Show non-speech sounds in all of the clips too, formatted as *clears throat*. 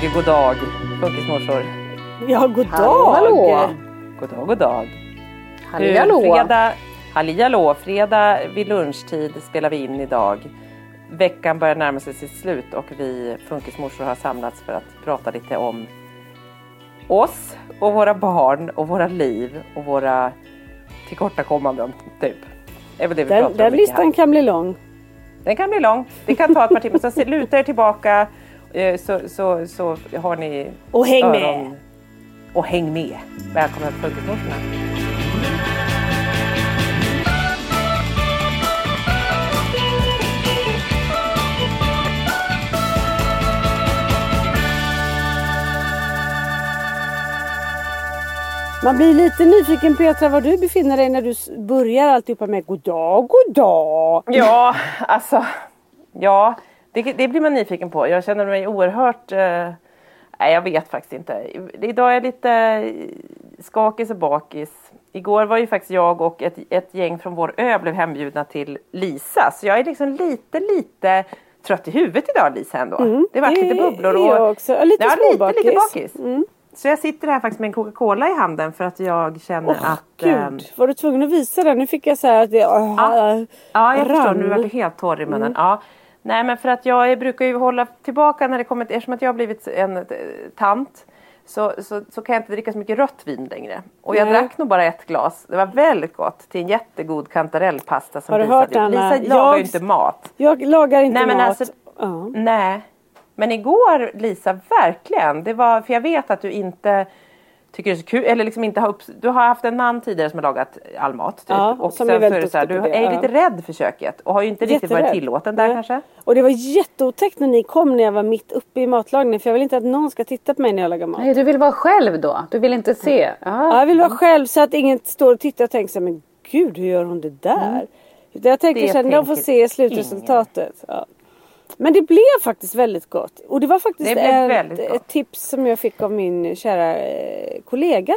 Dag, god dag, funkismorsor. Ja, god dag! Hallå, hallå. God dag, god dag. Halli hallå. Fredag, halli hallå, fredag vid lunchtid spelar vi in idag. Veckan börjar närma sig sitt slut och vi funkismorsor har samlats för att prata lite om oss och våra barn och våra liv och våra tillkortakommanden, typ. Det är väl det vi Den, pratar om den här. listan kan bli lång. Den kan bli lång. Det kan ta ett par timmar. Så luta er tillbaka eh, så, så, så har ni Och häng med. öron. Och häng med. Välkomna till Funkismorsorna. Man blir lite nyfiken Petra var du befinner dig när du börjar alltihopa med god dag, god dag. Ja, alltså. Ja, det, det blir man nyfiken på. Jag känner mig oerhört... Eh, nej, jag vet faktiskt inte. Idag är jag lite skakis och bakis. Igår var ju faktiskt jag och ett, ett gäng från vår ö blev hembjudna till Lisa. Så jag är liksom lite, lite trött i huvudet idag Lisa ändå. varit Mm, det lite bubblor. Och, jag också. Ja, lite ja, lite, småbakis. lite bakis. Mm. Så jag sitter här faktiskt med en Coca-Cola i handen för att jag känner Åh att... ehm, gud, var du tvungen att visa den? Nu fick jag så här att det Ja. Ja, jag förstår. rann. Nu vart du helt torr i Mm. munnen. Ja. Nej, men för att jag brukar ju hålla tillbaka när det kommer till, eftersom att jag har blivit en eh, tant så, så, så kan jag inte dricka så mycket rött vin längre. Och jag Nej. drack nog bara ett glas. Det var väldigt gott till en jättegod kantarellpasta som Har du Lisa hört, hade gjort. Anna? Lisa lagar Jag- ju inte mat. Jag lagar inte Nej, men mat. alltså- ja. Nej. Men igår Lisa, verkligen. Det var, för jag vet att du inte tycker det är så kul, eller liksom inte har upp, du har haft en man tidigare som har lagat all mat. Typ. Ja, och som sen är så är väldigt det så här, du är ja. lite rädd för köket och har ju inte riktigt varit tillåten där Nej. kanske. Och det var jätteotäckt när ni kom när jag var mitt uppe i matlagningen för jag vill inte att någon ska titta på mig när jag lagar mat. Nej, du vill vara själv då? Du vill inte se? Ja, Aha. jag vill vara själv så att ingen står och tittar och tänker så här, men gud hur gör hon det där? Utan Jag tänker Det så här, de får se slutresultatet. Ja. Men det blev faktiskt väldigt gott. Och det var faktiskt Det ett, ett tips som jag fick av min kära eh, kollega.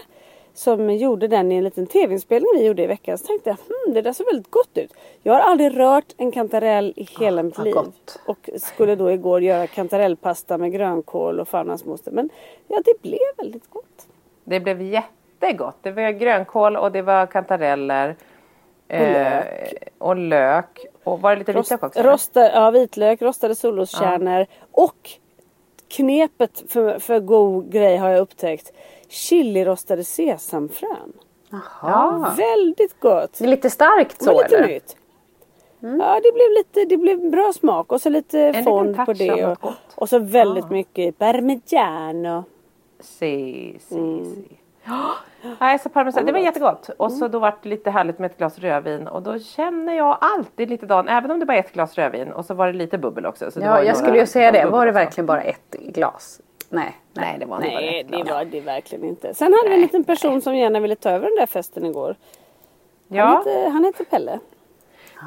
Som gjorde den i en liten tv-inspelning vi gjorde i veckan. Så tänkte jag, hmm, det där ser väldigt gott ut. Jag har aldrig rört en kantarell i hela mitt vad liv. gott. Och skulle då igår göra kantarellpasta med grönkål och fan hans moster. Men ja, det blev väldigt gott. Det blev jättegott. Det var grönkål och det var kantareller. eh, lök. och lök. Och var det lite Rost, vitlök också? rosta, ja, vitlök, rostade solroskärnor och knepet för, för god grej har jag upptäckt. Chilirostade sesamfrön. Jaha. Väldigt gott. Det är lite starkt så lite eller? nytt. Ja det blev lite, det blev bra smak och så lite liten fond på det. Och, och så väldigt mycket parmigiano. Si, si, Mm. si. Nej, så parmesan, det var jättegott. Och så då vart det lite härligt med ett glas rödvin och då känner jag alltid lite dan, även om det bara är ett glas rödvin och så var det lite bubbel också. Så det Ja, jag skulle ju säga det. Var det verkligen bara ett glas? Nej. Nej, det var inte bara Nej, ett det glas. var det verkligen inte. Sen hade vi en liten person som gärna ville ta över den där festen igår. Han, Ja, heter, han heter Pelle.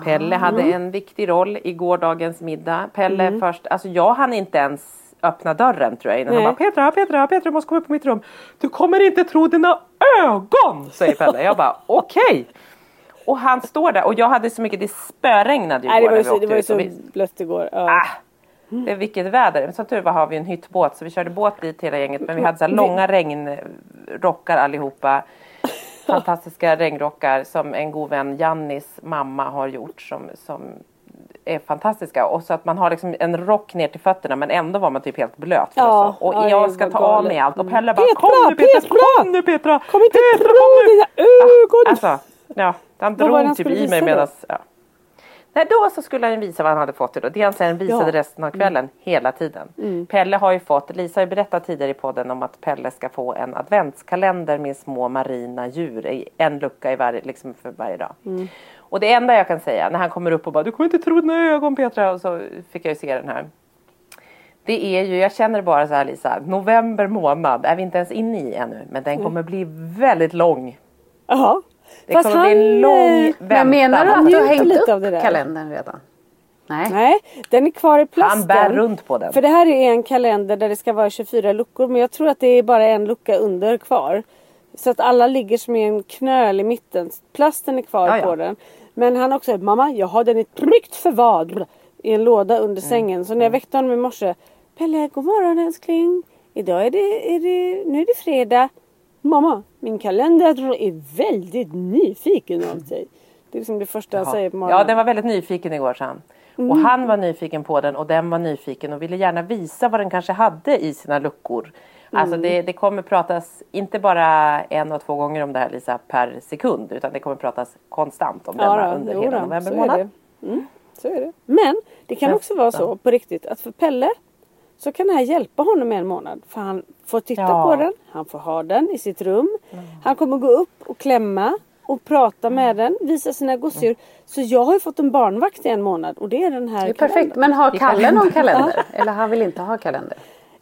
Pelle hade Mm. en viktig roll i gårdagens middag. Pelle först, alltså jag hann inte ens öppna dörren tror jag innan Nej. han bara Petra, Petra, Petra måste komma upp på mitt rum. Du kommer inte tro dina ögon säger Pelle. Jag bara *laughs* okej. Och han står där och jag hade så mycket, det spöregnade ju Nej, det igår var ju så, det var så vi- blött igår. Ja. Ah, det är vilket väder. Men som tur var har vi en hyttbåt så vi körde båt dit hela gänget. Men vi hade så här långa regnrockar allihopa. *laughs* Fantastiska regnrockar som en god vän Jannis mamma har gjort som, som är fantastiska. Och så att man har liksom en rock ner till fötterna men ändå var man typ helt blöt. för Ja. Och ja, jag ska ta av mig allt och Pelle bara Petra, kom nu Petra, Petra! kom nu Petra! Kom inte Petra, tro kom nu! dina ögon! Alltså, ja, han drog typ i mig medan... Ja. Nej, då så skulle han visa vad han hade fått idag. Det han sen visade Ja. Mm. resten av kvällen, hela tiden. Pelle har ju fått, Lisa har ju berättat tidigare i podden om att Pelle ska få en adventskalender med små marina djur. i En lucka i varje, liksom för varje dag. Mm. Och det enda jag kan säga, när han kommer upp och bara Du kommer inte tro dina ögon Petra. Och så fick jag ju se den här. Det är ju, jag känner bara så här Lisa, november månad är vi inte ens inne i ännu. Men den kommer bli väldigt lång. Jaha. Det kommer bli en lång eh, väntan. Men menar du Han att du har hängt lite av det upp där. kalendern redan? Nej. Nej, den är kvar i plasten. Han bär runt på den. För det här är en kalender där det ska vara 24 luckor. Men jag tror att det är bara en lucka under kvar. Så att alla ligger som i en knöl i mitten. Plasten är kvar Ja, ja. på den. Men han också mamma jag har den i tryggt förvar. I en låda Mm. under sängen. Så när jag väckte honom i morse. Pelle, god morgon älskling. Idag är det, är det, nu är det fredag. Mamma, min kalender är väldigt nyfiken av dig. Det är liksom det första han säger på morgonen. Ja, den var väldigt nyfiken igår sa han. Mm. Och han var nyfiken på den och den var nyfiken och ville gärna visa vad den kanske hade i sina luckor. Alltså Mm. det, det kommer pratas inte bara en och två gånger om det här Lisa per sekund utan det kommer pratas konstant om denna då, under jo hela november månad. Mm, så är det. Men det kan också vara så på riktigt att för Pelle så kan det här hjälpa honom en månad. För han får titta Ja. på den, han får ha den i sitt rum. Han kommer gå upp och klämma och prata med den, visa sina gosedjur. Så jag har ju fått en barnvakt i en månad och det är den här Det är perfekt. kalendern. Men har Kalle någon kalender? *laughs* Eller han vill inte ha kalender?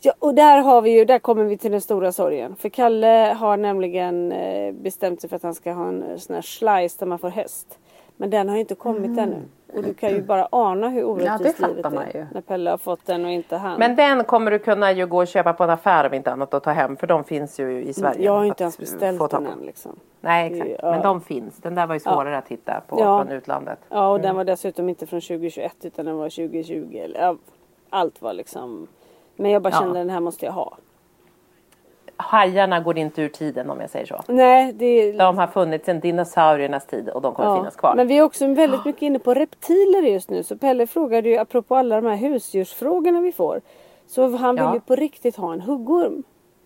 Ja, och där har vi ju, där kommer vi till den stora sorgen. För Kalle har nämligen eh, bestämt sig för att han ska ha en eh, sån här slice där man får häst. Men den har ju inte kommit ännu. Och du kan ju bara ana hur orättvist fattar livet man är. När Pelle har fått den och inte han. Men den kommer du kunna ju gå och köpa på en affär om inte annat och ta hem för de finns ju i Sverige. jag har inte ens beställt den än liksom. Nej exakt, Ja. men de finns. Den där var ju svårare att hitta på Ja. från utlandet. Ja och den Mm. var dessutom inte från 2021 utan den var 2020. Eller, ja, allt var liksom. Men jag bara Ja. kände den här måste jag ha. Hajarna går inte ur tiden om jag säger så. Nej det De har funnits sedan dinosauriernas tid och de kommer finnas kvar. Men vi är också väldigt mycket inne på reptiler just nu. Så Pelle frågade ju apropå alla de här husdjursfrågorna vi får. Så han vill Ja. ju på riktigt ha en huggorm.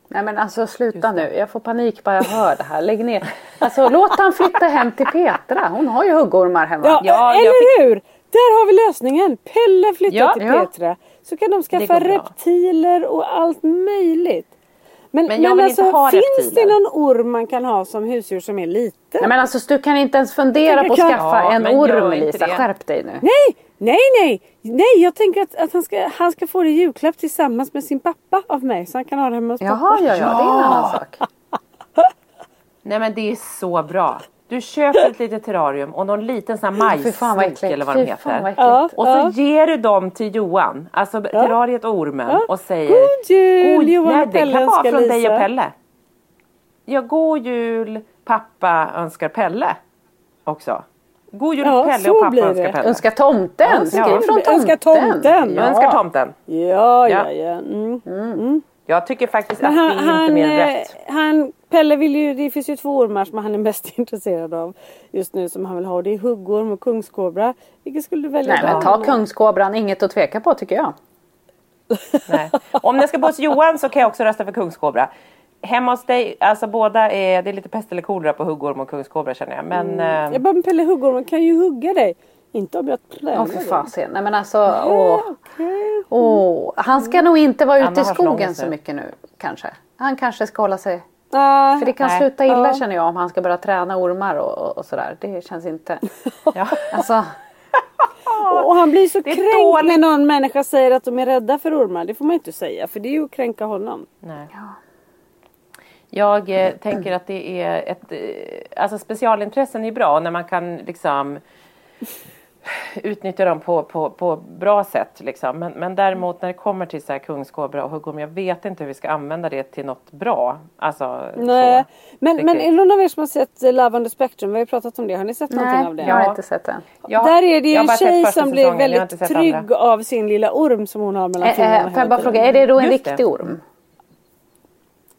Nej men alltså sluta nu. Jag får panik bara jag hör det här. Lägg ner. Alltså låt han flytta hem till Petra. Hon har ju huggormar hemma. Ja, Ja, jag eller hur! Där har vi lösningen. Pelle flyttar Ja. till Ja. Petra. Så kan de skaffa reptiler och allt möjligt. Men, Men jag vill alltså, inte ha finns reptiler. det någon orm man kan ha som husdjur som är liten? Nej men alltså du kan inte ens fundera på att kan- skaffa Ja, en men orm inte Lisa. det. Skärp dig nu. Nej, nej, nej! Nej, jag tänker att, att han, ska, han ska få det i julklapp tillsammans med sin pappa av mig. Så han kan ha det hemma hos Jaha pappa. ja ja, det är en annan sak. Nej men det är så bra. Du köper ett litet terrarium och någon liten sån här majssnok eller vad de heter. vad. Ja. Och så ger du dem till Johan, alltså terrariet och ormen och säger God jul Johan nej, det kan vara önskar från dig och Pelle. Ja, god jul pappa önskar Pelle också. God jul Ja, Pelle och pappa önskar Pelle. Önska tomten. Skriv Ja. från tomten. Önska tomten. Jag önskar tomten. Ja, ja, Ja. ja. Mm. Jag tycker faktiskt Men att han, det är inte han, mer än eh, rätt. han, Pelle vill ju, det finns ju två ormar som han är mest *laughs* intresserad av just nu som han vill ha. Och Det är huggorm och kungskobra. Vilket skulle du välja? Nej men ta kungskobran, inget att tveka på tycker jag. Nej. Om det ska bo hos Johan så kan jag också rösta för kungskobra. Hemma hos dig, alltså båda är, det är lite pest eller kolera på huggorm och kungskobra känner jag. Men eh, Jag bara, men Pelle huggormen kan ju hugga dig. Inte om jag tränar Åh för dig. fasen. Nej men alltså åh. Okej. åh. Han ska nog inte vara ute Anna i skogen så mycket nu kanske. Han kanske ska hålla sig Ah, För det kan Nej. sluta illa Ja. känner jag om han ska börja träna ormar och, och, och sådär. Det känns inte... Ja. Alltså, *laughs* och han blir så kränkt dåligt. när någon människa säger att de är rädda för ormar. Det får man inte säga för det är ju att kränka honom. Nej. Jag eh, tänker att det är ett, eh, alltså specialintressen är bra när man kan liksom utnyttja dem på, på, på bra sätt. Liksom. Men, men däremot när det kommer till så här kungskobra och huggorm, jag vet inte hur vi ska använda det till något bra. Alltså, Nej. så. Men, Riktigt. men är det någon av er som har sett eh, Love on the Spectrum? Vi har ju pratat om det. Har ni sett någonting nej, av det? jag har inte sett den. Jag- Där är det ju en tjej som blir väldigt trygg andra. av sin lilla orm som hon har mellan Eh, fingrarna. eh, får hela jag bara fråga, är det då en Just det. riktig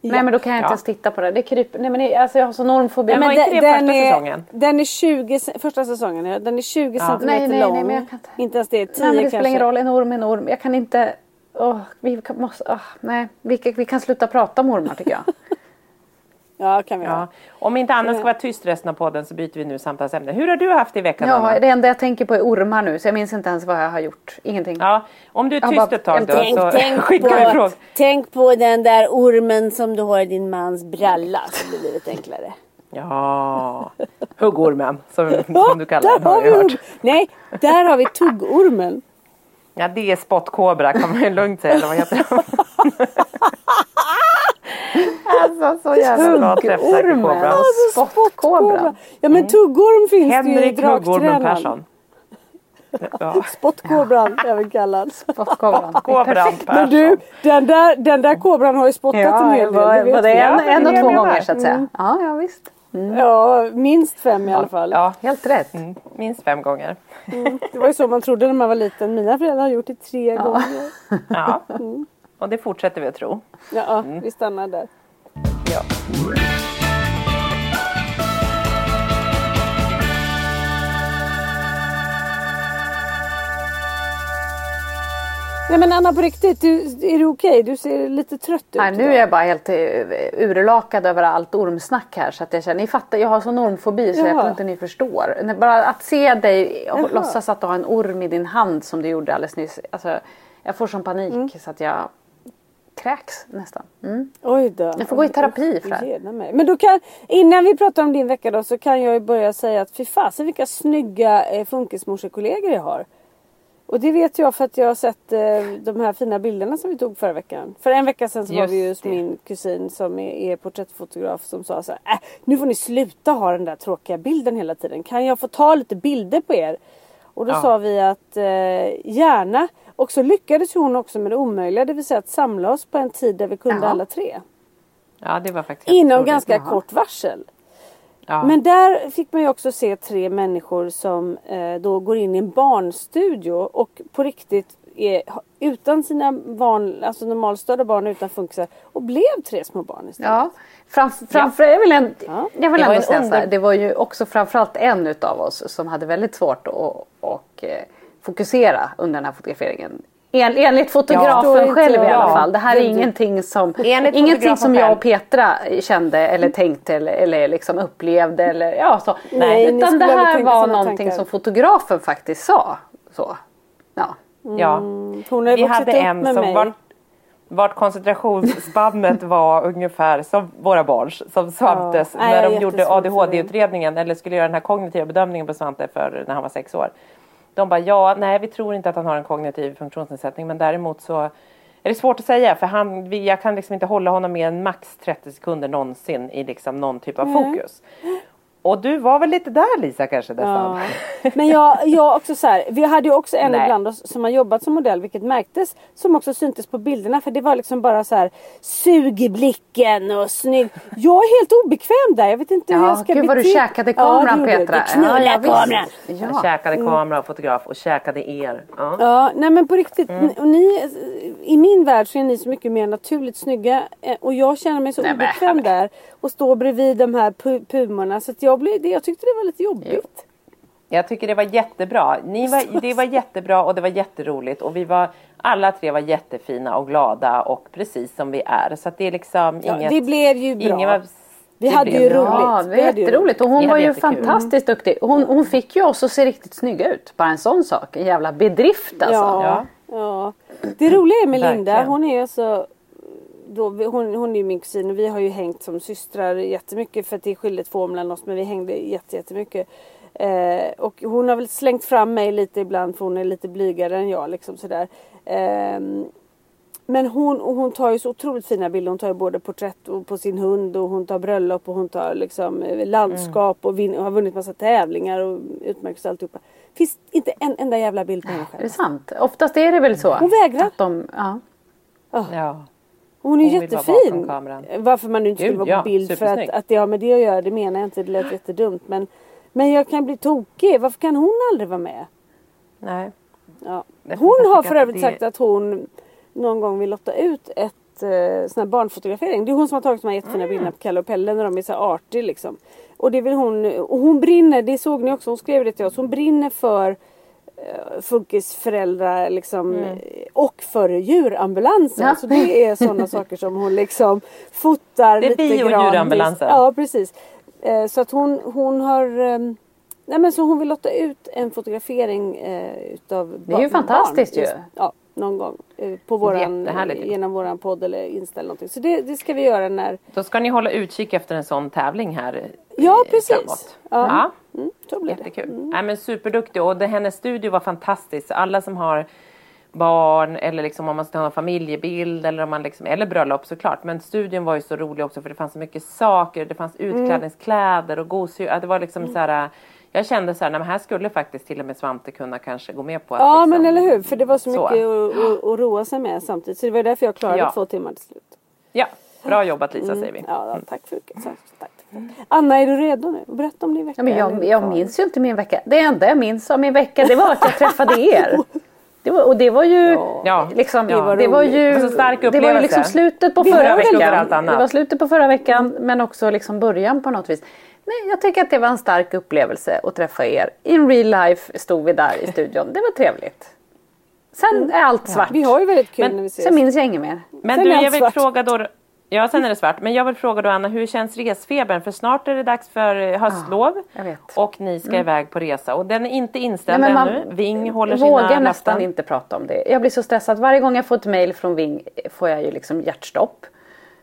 Ja. Nej men då kan jag inte Ja. ens titta på det. Det kryper. Nej men alltså jag har sån ormfobi. Men Men var inte de- det första är, säsongen? Den är 20, ce- första säsongen, ja. den är 20 Ja. centimeter Nej, nej, lång. nej, men jag kan inte. ens det, 10 nej men det kanske. spelar ingen roll. En orm är en orm. Jag kan inte. Åh, vi kan, måste, åh, nej, vi, vi kan sluta prata om ormar tycker jag. Ja, kan vi Ja. Om inte annat ska vara tyst resten av podden så byter vi nu samtalsämne. Hur har du haft det i veckan Ja, Anna? det enda jag tänker på är ormar nu så jag minns inte ens vad jag har gjort. Ingenting. Ja, om du är tyst bara- ett tag då Tänk, så tänk, *laughs* skickar vi frågor. på, tänk på den där ormen som du har i din mans bralla så blir livet enklare. Ja, huggormen som, *laughs* som du kallar den har vi hört. Nej, där har vi tuggormen. Ja, det är spottkobra kan man ju lugnt säga. Eller vad heter det? *laughs* alltså så jävla bra träffsäker kobra. Spottkobra. Ja men tuggorm finns det ju i Henrik draktränaren. Persson. Ja, Spottkobran även kallad. Spottkobran. Men du, den där, den där kobran har ju spottat en Ja, hel del. var, det var det en, Ja, en och det två gånger så att säga? Ja, ja visst. Ja, minst fem i alla fall. Ja, Helt rätt. mm, minst fem gånger. Det var ju så man trodde när man var liten. Mina föräldrar har gjort det tre gånger. Ja, och det fortsätter vi att tro. Ja, vi stannar där. Ja. Nej men Anna på riktigt, du, är du okej? Du ser lite trött ut. Nej, nu är jag bara helt eh, urlakad över allt ormsnack här så att jag känner, ni fattar, jag har sån ormfobi så jag Jaha. tror inte ni förstår. När- Bara att se dig och Jaha. låtsas att du har en orm i din hand som du gjorde alldeles nyss. Alltså, jag får sån panik Mm. så att jag kräks nästan. Mm. Oj då. Jag får gå i terapi för det här. Men då kan, innan vi pratar om din vecka då så kan jag ju börja säga att fy fasen vilka snygga eh, funkismorsekollegor jag har. Och det vet jag för att jag har sett eh, de här fina bilderna som vi tog förra veckan. För en vecka sedan så var Just vi ju hos min kusin som är, är porträttfotograf som sa så här, äh, nu får ni sluta ha den där tråkiga bilden hela tiden. Kan jag få ta lite bilder på er? Och då Ja. sa vi att eh, gärna. Och så lyckades hon också med det omöjliga, det vill säga att samla oss på en tid där vi kunde Ja. alla tre. ja, det var faktiskt Inom otroligt. ganska Jaha. kort varsel. Ja. Men där fick man ju också se tre människor som eh, då går in i en barnstudio och på riktigt är utan sina barn, alltså normalstörda barn utan funkisar och blev tre små barn istället. Ja, framför, framför, jag vill, en, Ja. jag vill ändå säga så här, under- det var ju också framförallt en utav oss som hade väldigt svårt att och, eh, fokusera under den här fotograferingen. En, enligt fotografen inte själv i alla fall. Det här är ingenting som, Enligt ingenting som jag och Petra kände eller tänkte eller, eller liksom upplevde. Eller, ja, så. Nej, Utan det här var någonting tankar. som fotografen faktiskt sa. Så. Ja. Ja. Hon har Vi hade upp en med som mig. vart, vart koncentrationsspannet *laughs* var ungefär som våra barns som Svantes Ja, när de gjorde ADHD-utredningen eller skulle göra den här kognitiva bedömningen på Svante för när han var sex år. De bara ja, nej vi tror inte att han har en kognitiv funktionsnedsättning men däremot så är det svårt att säga för han, jag kan liksom inte hålla honom mer än max 30 sekunder någonsin i liksom någon typ av fokus. Och du var väl lite där Lisa kanske nästan? Ja. Men jag, jag också så här, vi hade ju också en Nej. ibland oss som har jobbat som modell vilket märktes som också syntes på bilderna för det var liksom bara så här sug i blicken och snygg. Jag är helt obekväm där, jag vet inte hur Ja, jag ska gud vad du bete- käkade kameran, ja, Petra. jag. Du knullade Ja, kameran. Jag Ja. käkade Mm. kamera och fotograf och käkade er. Ja. Ja, nej men på riktigt. Mm. Och ni, I min värld så är ni så mycket mer naturligt snygga. eh, Och jag känner mig så Nej, men- obekväm där. Och stå bredvid de här pu- pumorna. Så att jag, blev, det- jag tyckte det var lite jobbigt. Jag tycker det var jättebra. Ni var, det var jättebra och det var jätteroligt och vi var alla tre var jättefina och glada och precis som vi är. Så att det är liksom Ja, inget... det blev ju bra. ingen var, Vi det hade ju bra. roligt. Ja, det var jätteroligt. Och hon var ju jättekul. fantastiskt duktig. Hon, hon fick ju oss att se riktigt snygga ut. Bara en sån sak. En jävla bedrift alltså. Ja, Ja. ja. Det roliga är med Linda, hon är så då, hon, hon är ju min kusin och vi har ju hängt som systrar jättemycket för att det är två år mellan oss men vi hängde jätte, jättemycket. Eh, och hon har väl slängt fram mig lite ibland för hon är lite blygare än jag liksom sådär. Ehm, men hon, och hon tar ju så otroligt fina bilder. Hon tar ju både porträtt och på sin hund och hon tar bröllop och hon tar liksom eh, landskap och, vin, och har vunnit massa tävlingar och utmärkelser och alltihopa. Finns inte en enda jävla bild på henne Är det själv. sant? Oftast är det väl så. Hon vägrar. Att de, ja. Ja. Hon är Hon vara jättefin. Varför man nu inte Gud, skulle vara ja, på bild för att, att det har med det att göra det menar jag inte. Det lät jättedumt. Men, men jag kan bli tokig. Varför kan hon aldrig vara med? Nej. Ja. Hon har för övrigt det- sagt att hon någon gång vill lotta ut ett eh, sån här barnfotografering. Det är hon som har tagit de här jättefina bilderna på Kalle och Pelle när de är så artig liksom. Och det vill hon, och hon brinner, det såg ni också, hon skrev det till oss, hon brinner för funkisföräldrar liksom, Mm. eh, och för djurambulansen. Ja. Så det är sådana *laughs* saker som hon liksom fotar Det är lite vi och grann. djurambulansen. Ja precis. Eh, så att hon, hon har ehm, Nej men så hon vill lotta ut en fotografering eh, utav Det är ju barn- fantastiskt barn. ju. Ja, någon gång. Eh, på våran, genom våran podd eller Insta eller någonting. Så det, det ska vi göra när... Då ska ni hålla utkik efter en sån tävling här eh, Ja, precis. Ja. Ja. Mm, så blir det. Jättekul. Nej, men superduktig och det, hennes studio var fantastisk. Så Alla som har barn eller liksom om man ska ha en familjebild eller, om man liksom, eller bröllop såklart. Men studion var ju så rolig också för det fanns så mycket saker. Det fanns Mm. utklädningskläder och gosedjur. Det var liksom så här. Jag kände så här, nej, men här skulle faktiskt till och med Svante kunna kanske gå med på att Ja liksom, men eller hur. För det var så mycket Att, roa sig med samtidigt. Så det var därför jag klarade Ja. två timmar till slut. Ja, bra jobbat Lisa säger vi. Mm. Ja, tack för mycket. Tack. Anna är du redo nu? Berätta om din vecka. Ja, men jag, jag minns ju inte min vecka. Det enda jag minns av min vecka det var att jag träffade er. Det var, och det var ju Ja, liksom, det var det var roligt. ju, Det var så stark det var ju upplevelse. liksom slutet på Vi förra veckan. Det var slutet på förra veckan men också liksom början på något vis. Nej, jag tycker att det var en stark upplevelse att träffa er. In real life stod vi där i studion. Det var trevligt. Sen är allt svart. Vi har ju väldigt kul Men när vi ses. Sen minns jag inget mer. Men Sen du, jag vill svart. fråga då. Ja, sen är det svart. Men jag vill fråga då Anna, hur känns resfebern? För snart är det dags för eh, höstlov. jag vet. Och ni ska iväg på resa. Och den är inte inställd Nej, men ännu. Ving håller jag sina vågar löften. nästan inte prata om det. Jag blir så stressad. Varje gång jag får ett mail från Ving får jag ju liksom hjärtstopp.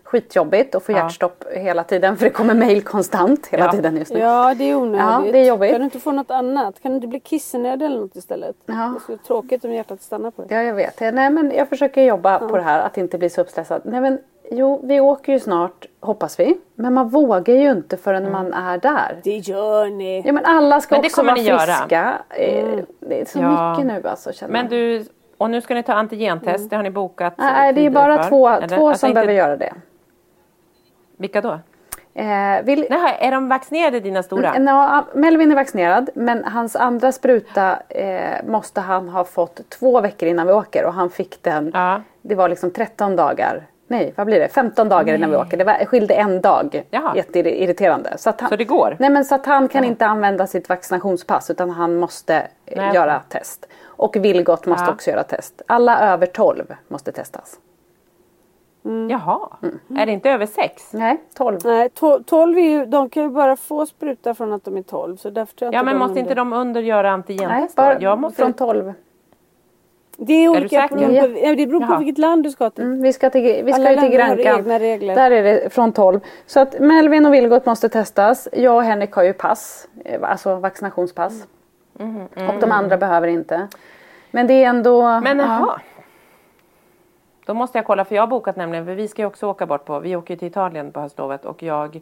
Skitjobbigt att få Ja. hjärtstopp hela tiden för det kommer mail konstant hela Ja. tiden just nu. Ja det är onödigt. Ja, det är jobbigt. Kan du inte få något annat? Kan du inte bli kissnödig eller något istället? Ja. Det vara tråkigt om hjärtat stannar på dig. Ja, jag vet. Nej, men jag försöker jobba på det här att inte bli så uppstressad. Nej, men, jo, vi åker ju snart, hoppas vi. Men man vågar ju inte förrän man är där. Det gör ni. Ja, men alla ska Men det också vara friska. Eh, Det är så Ja. mycket nu alltså. Känner Men du, och nu ska ni ta antigentest. Det har ni bokat Nej, det är bara för, två, eller? två Alltså som inte- behöver göra det. Vilka då? Eh, vill, Nej, är de vaccinerade dina stora? Nå, Melvin är vaccinerad men hans andra spruta eh, måste han ha fått två veckor innan vi åker och han fick den, Ja. det var liksom 13 dagar, nej vad blir det, 15 dagar innan vi åker. Det var, skilde en dag. Jaha. Jätteirriterande. Så, att han, Så det går? Nej men så att han kan inte använda sitt vaccinationspass utan han måste eh, Nej, göra test. Och Vilgot måste Ja. också göra test. Alla över 12 måste testas. Jaha, Mm. är det inte över sex? Nej, 12. Nej, to- 12 är ju, de kan ju bara få spruta från att de är 12. Så därför tror jag Ja, inte men måste inte de under göra Nej, antigentest då? bara Jag måste... från 12. Det är olika säker? beroende på, det beror på Jaha. vilket land du ska till. Mm, vi ska till, vi ska Alla ju till Grankan. regler. Där är det från 12. Så att Melvin och Vilgot måste testas. Jag och Henrik har ju pass. eh, Alltså vaccinationspass. Mm. Och de andra behöver inte. Men det är ändå... Men ja. jaha. Då måste jag kolla för jag har bokat nämligen, för vi ska ju också åka bort på, vi åker till Italien på höstlovet och jag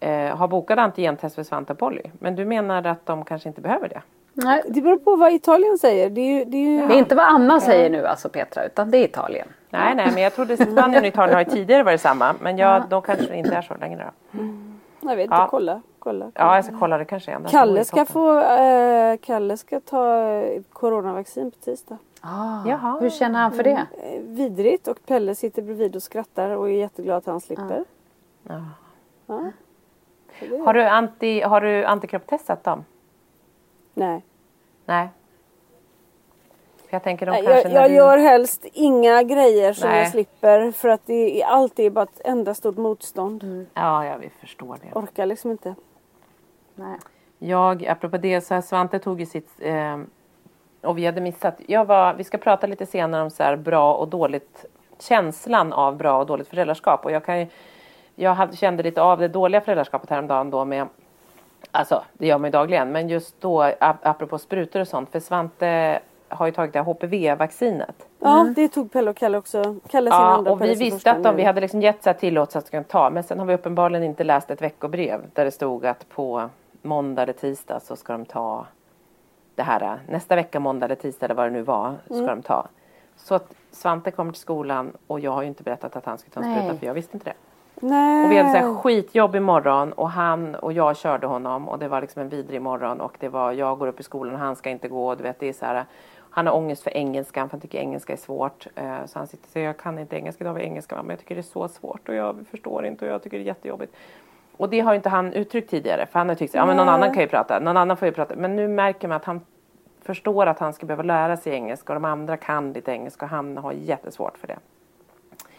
eh, har bokat antigentest för Svante Polly. Men du menar att de kanske inte behöver det? Nej, Det beror på vad Italien säger. Det är ju, det är ju... det är inte vad Anna säger nu alltså Petra, utan det är Italien. Nej, nej, men jag trodde Spanien och Italien har ju tidigare varit samma. Men jag, då kanske det inte är så längre då. Jag vet inte, Ja. kolla. kolla. Ja, jag ska kolla det kanske igen. Det Kalle ska få, eh, Kalle ska ta eh, coronavaccin på tisdag. Ah, Jaha. Hur känner han för det? Eh, vidrigt och Pelle sitter bredvid och skrattar och är jätteglad att han slipper. Ja. Ja. Har du, anti, har du antikroppstestat dem? Nej. Nej. För jag tänker de Nej, kanske jag, jag du... gör helst inga grejer som Nej. jag slipper för att det är alltid bara ett enda stort motstånd. Ja, jag vi förstår det. Orkar liksom inte. Nej. Jag, apropå det, så här, Svante tog ju sitt... Eh, och vi hade missat. Jag var, vi ska prata lite senare om så här bra och dåligt känslan av bra och dåligt föräldraskap. Och jag, kan ju, jag hade, kände lite av det dåliga föräldraskapet häromdagen då med Alltså det gör man ju dagligen men just då ap- apropå sprutor och sånt för Svante har ju tagit det här HPV-vaccinet. Ja, det tog Pelle och Kalle också. Kalle sin Ja, andra, och vi visste att de, vi hade liksom gett så här tillåtelse att kunna ta men sen har vi uppenbarligen inte läst ett veckobrev där det stod att på måndag eller tisdag så ska de ta det här nästa vecka måndag eller tisdag eller vad det nu var ska Mm. de ta. Så att Svante kommer till skolan och jag har ju inte berättat att han ska ta en spruta för jag visste inte det. Nej. Och vi hade så här skitjobb imorgon och han och jag körde honom och det var liksom en vidrig morgon och det var jag går upp i skolan och han ska inte gå. Du vet, det är så här, han har ångest för engelskan för han tycker engelska är svårt. Eh, Så han sitter och säger jag kan inte engelska, idag var engelska men jag tycker det är så svårt och jag förstår inte och jag tycker det är jättejobbigt. Och det har inte han uttryckt tidigare för han har tyckt ja men någon annan kan ju prata, någon annan får ju prata. Men nu märker man att han förstår att han ska behöva lära sig engelska och de andra kan lite engelska och han har jättesvårt för det.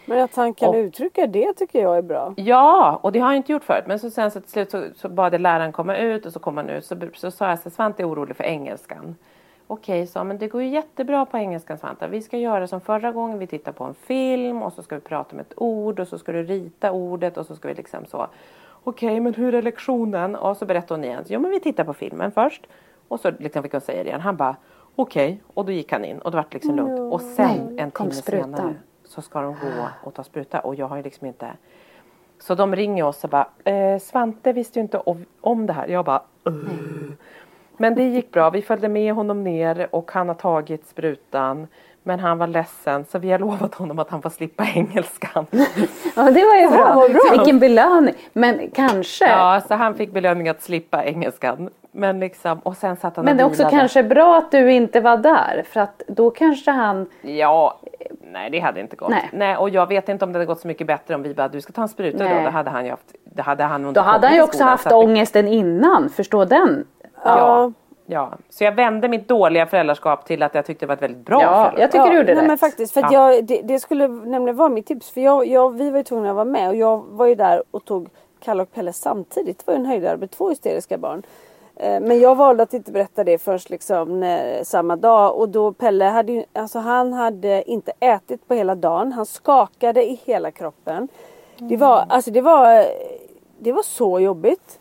Men att han kan Och- uttrycka det tycker jag är bra. Ja, och det har jag inte gjort förut. Men så sen så till slut så, så bad jag läraren komma ut och så kom han ut. Så, så sa jag så Svante är orolig för engelskan. Okej, sa men det går ju jättebra på engelskan Svante. Vi ska göra som förra gången. Vi tittar på en film och så ska vi prata om ett ord och så ska du rita ordet och så ska vi liksom så. Okej, men hur är lektionen? Och så berättade hon igen. Jo, men vi tittar på filmen först. Och så liksom fick hon säga det igen. Han bara okej. Och då gick han in och det vart liksom lugnt. Och sen Nej, en timme senare så ska de gå och ta spruta. Och jag har ju liksom inte så de ringer oss och bara, eh, Svante visste ju inte om, det här. Jag bara, "Ugh." Men det gick bra. Vi följde med honom ner och han har tagit sprutan. Men han var ledsen så vi har lovat honom att han får slippa engelskan. *laughs* Ja, det var ju bra. vad bra. Vilken belöning. Men kanske. Ja, så han fick belöning att slippa engelskan. Men liksom, och sen satt han men det är också kanske bra att du inte var där. För att då kanske han... Ja, nej det hade inte gått. Nej. Nej. och jag vet inte om det hade gått så mycket bättre om vi bara, du ska ta en spruta Nej. då. Då hade han ju haft, det hade han Då hade han ju också skolan, haft att ångesten innan. Förstå den. Ja, ja. Så jag vände mitt dåliga föräldraskap till att jag tyckte det var ett väldigt bra Ja, föräldraskap. jag tycker du gjorde nej, rätt. men faktiskt. För att Ja. jag, det, det skulle nämligen vara mitt tips. För jag, jag, vi var ju tvungna att vara med och jag var ju där och tog Kalle och Pelle samtidigt. Det var ju en höjdare med två hysteriska barn. Eh, Men jag valde att inte berätta det först liksom när, samma dag och då Pelle hade alltså han hade inte ätit på hela dagen. Han skakade i hela kroppen. Det var, alltså det var, det var så jobbigt.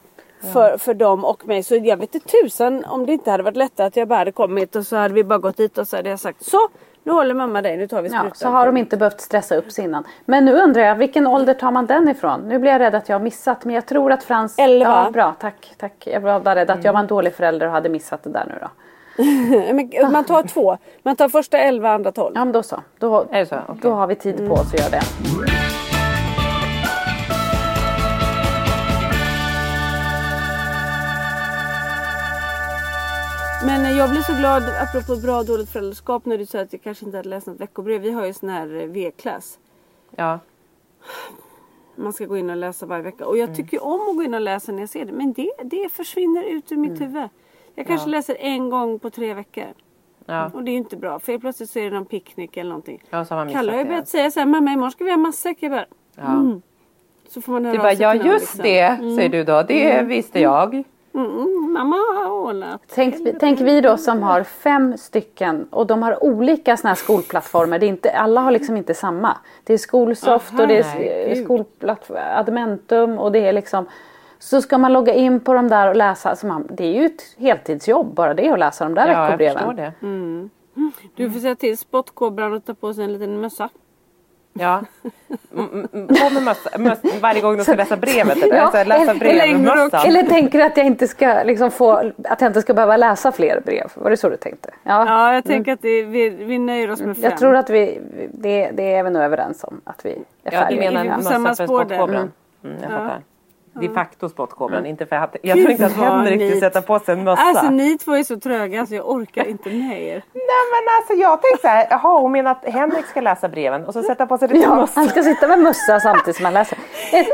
För, för dem och mig. Så jag vet inte tusan om det inte hade varit lättare att jag bara hade kommit och så hade vi bara gått dit och så hade jag sagt så nu håller mamma dig, nu tar vi sprutan. Ja, så har de inte behövt stressa upp sig innan. Men nu undrar jag, vilken ålder tar man den ifrån? Nu blir jag rädd att jag har missat, men jag tror att Frans... Elva. Ja, bra, tack, tack. Jag var bara rädd att jag var en dålig förälder och hade missat det där nu då. *laughs* Man tar två. Man tar första 11, andra 12. Ja, men då så. Då, Är det så? Okej. då har vi tid på oss att göra det. Men eh, jag blir så glad, apropå bra och dåligt föräldraskap, när du säger att jag kanske inte hade läst något veckobrev. Vi har ju sån här eh, V-klass. Ja. Man ska gå in och läsa varje vecka. Och jag tycker ju om att gå in och läsa när jag ser det. Men det, det försvinner ut ur mitt huvud. Jag kanske läser en gång på tre veckor. Ja. Och det är ju inte bra. För plötsligt så är det någon picknick eller någonting. Ja, så har man Kalle har ju börjat säga så här, mamma imorgon ska vi ha matsäck. Jag bara, Ja. mm. Så får man höra Du bara, ja någon, just liksom. det, säger du då. Det visste jag. Mm, mm, mamma har ordnat. Tänk, tänk vi då som har fem stycken och de har olika såna här skolplattformar. Det är inte, alla har liksom inte samma. Det är Skolsoft Aha, och det är skolplattform, Admentum och det är liksom så ska man logga in på de där och läsa. Alltså man, det är ju ett heltidsjobb bara det att läsa de där Ja, jag veckobreven. förstår det. Du får säga till spottkobran att ta på sig en liten mössa. Ja. Mm, mm, På med mössa, mössa varje gång de ska läsa brevet eller? Ja, alltså, läsa brev eller. Eller tänker du att jag inte ska liksom få, att jag inte ska behöva läsa fler brev? Var det så du tänkte? Ja. Ja, jag tänker att det, vi, vi nöjer oss med fem. Jag tror att vi, det, det är vi nog överens om att vi är Ja, du färdiga. menar mössa samma spår där? spottkobran? Mm, jag Ja. fattar. De facto spottkobran, inte för att jag Gud, tror inte att Henrik vill sätta på sig en mössa. Alltså ni två är så tröga så jag orkar inte med er. Nej men alltså jag tänkte så här, jaha hon menar att Henrik ska läsa breven och så sätta på sig lite Ja, mössa. han ska sitta med mössa samtidigt som han läser. Ett,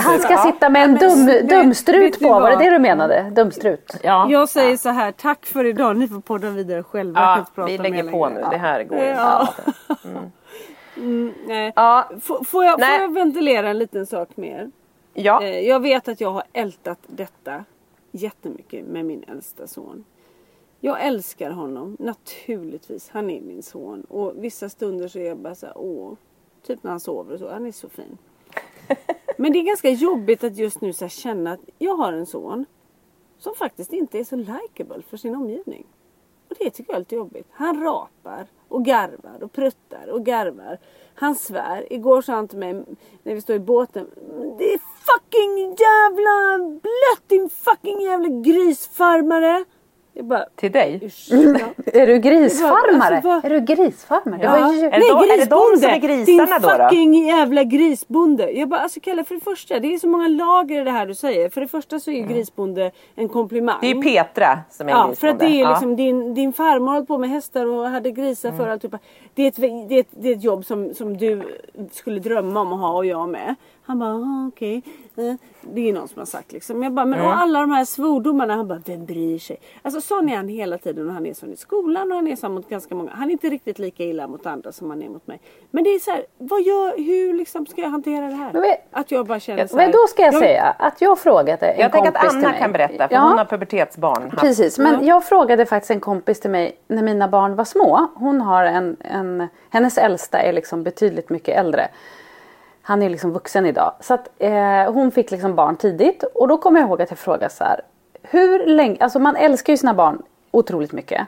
han ska sitta med en dum, dumstrut på. Var det det du menade? Dumstrut? Ja. Jag säger så här, tack för idag. Ni får podda vidare själva. Ja, vi lägger på nu, det här går inte. Ja. Mm, nej. Ja, Får, får, jag, får Nej. jag ventilera en liten sak mer? ja. Eh, jag vet att jag har ältat detta jättemycket med min äldsta son. Jag älskar honom naturligtvis. Han är min son. Och vissa stunder så är jag bara så här, åh. Typ när han sover och så. Han är så fin. *laughs* Men det är ganska jobbigt att just nu så känna att jag har en son som faktiskt inte är så likable för sin omgivning. Och det tycker jag är lite jobbigt. Han rapar och garvar och pruttar och garvar. Han svär. Igår sa han till mig när vi står i båten. Det är fucking jävla blött din fucking jävla grisfarmare. Bara, Till dig? *laughs* Är du grisfarmare? Alltså, vad- Är du grisfarmare? Ja. Det var. Är det de- är det de som är grisarna Din då, då? fucking jävla grisbonde. Jag bara, alltså Kalle för det första, det är så många lager i det här du säger. För det första så är ju grisbonde en komplimang. Det är Petra som är Ja, för att det är grisbonde. liksom din, din farmor höll på med hästar och hade grisar Mm. för allt. Typ. Det, är ett, det, är ett, det är ett jobb som, som du skulle drömma om att ha och jag med. Han bara, okej. Eh, Det är någon som har sagt liksom. Jag bara, men Mm. och alla de här svordomarna. Han bara, vem bryr sig? Alltså sån är han hela tiden och han är sån i skolan och han är så mot ganska många. Han är inte riktigt lika illa mot andra som han är mot mig. Men det är så här, vad gör, hur liksom ska jag hantera det här? Men Att jag bara känner så här. Men då ska jag säga att jag frågade en Jag tänker att kompis till Anna mig. kan berätta för Ja. hon har pubertetsbarn. haft. Precis, men jag frågade faktiskt en kompis till mig när mina barn var små. Hon har en, en hennes äldsta är liksom betydligt mycket äldre. Han är liksom vuxen idag. Så att eh, hon fick liksom barn tidigt och då kommer jag ihåg att jag frågade så här. Hur länge, alltså man älskar ju sina barn otroligt mycket.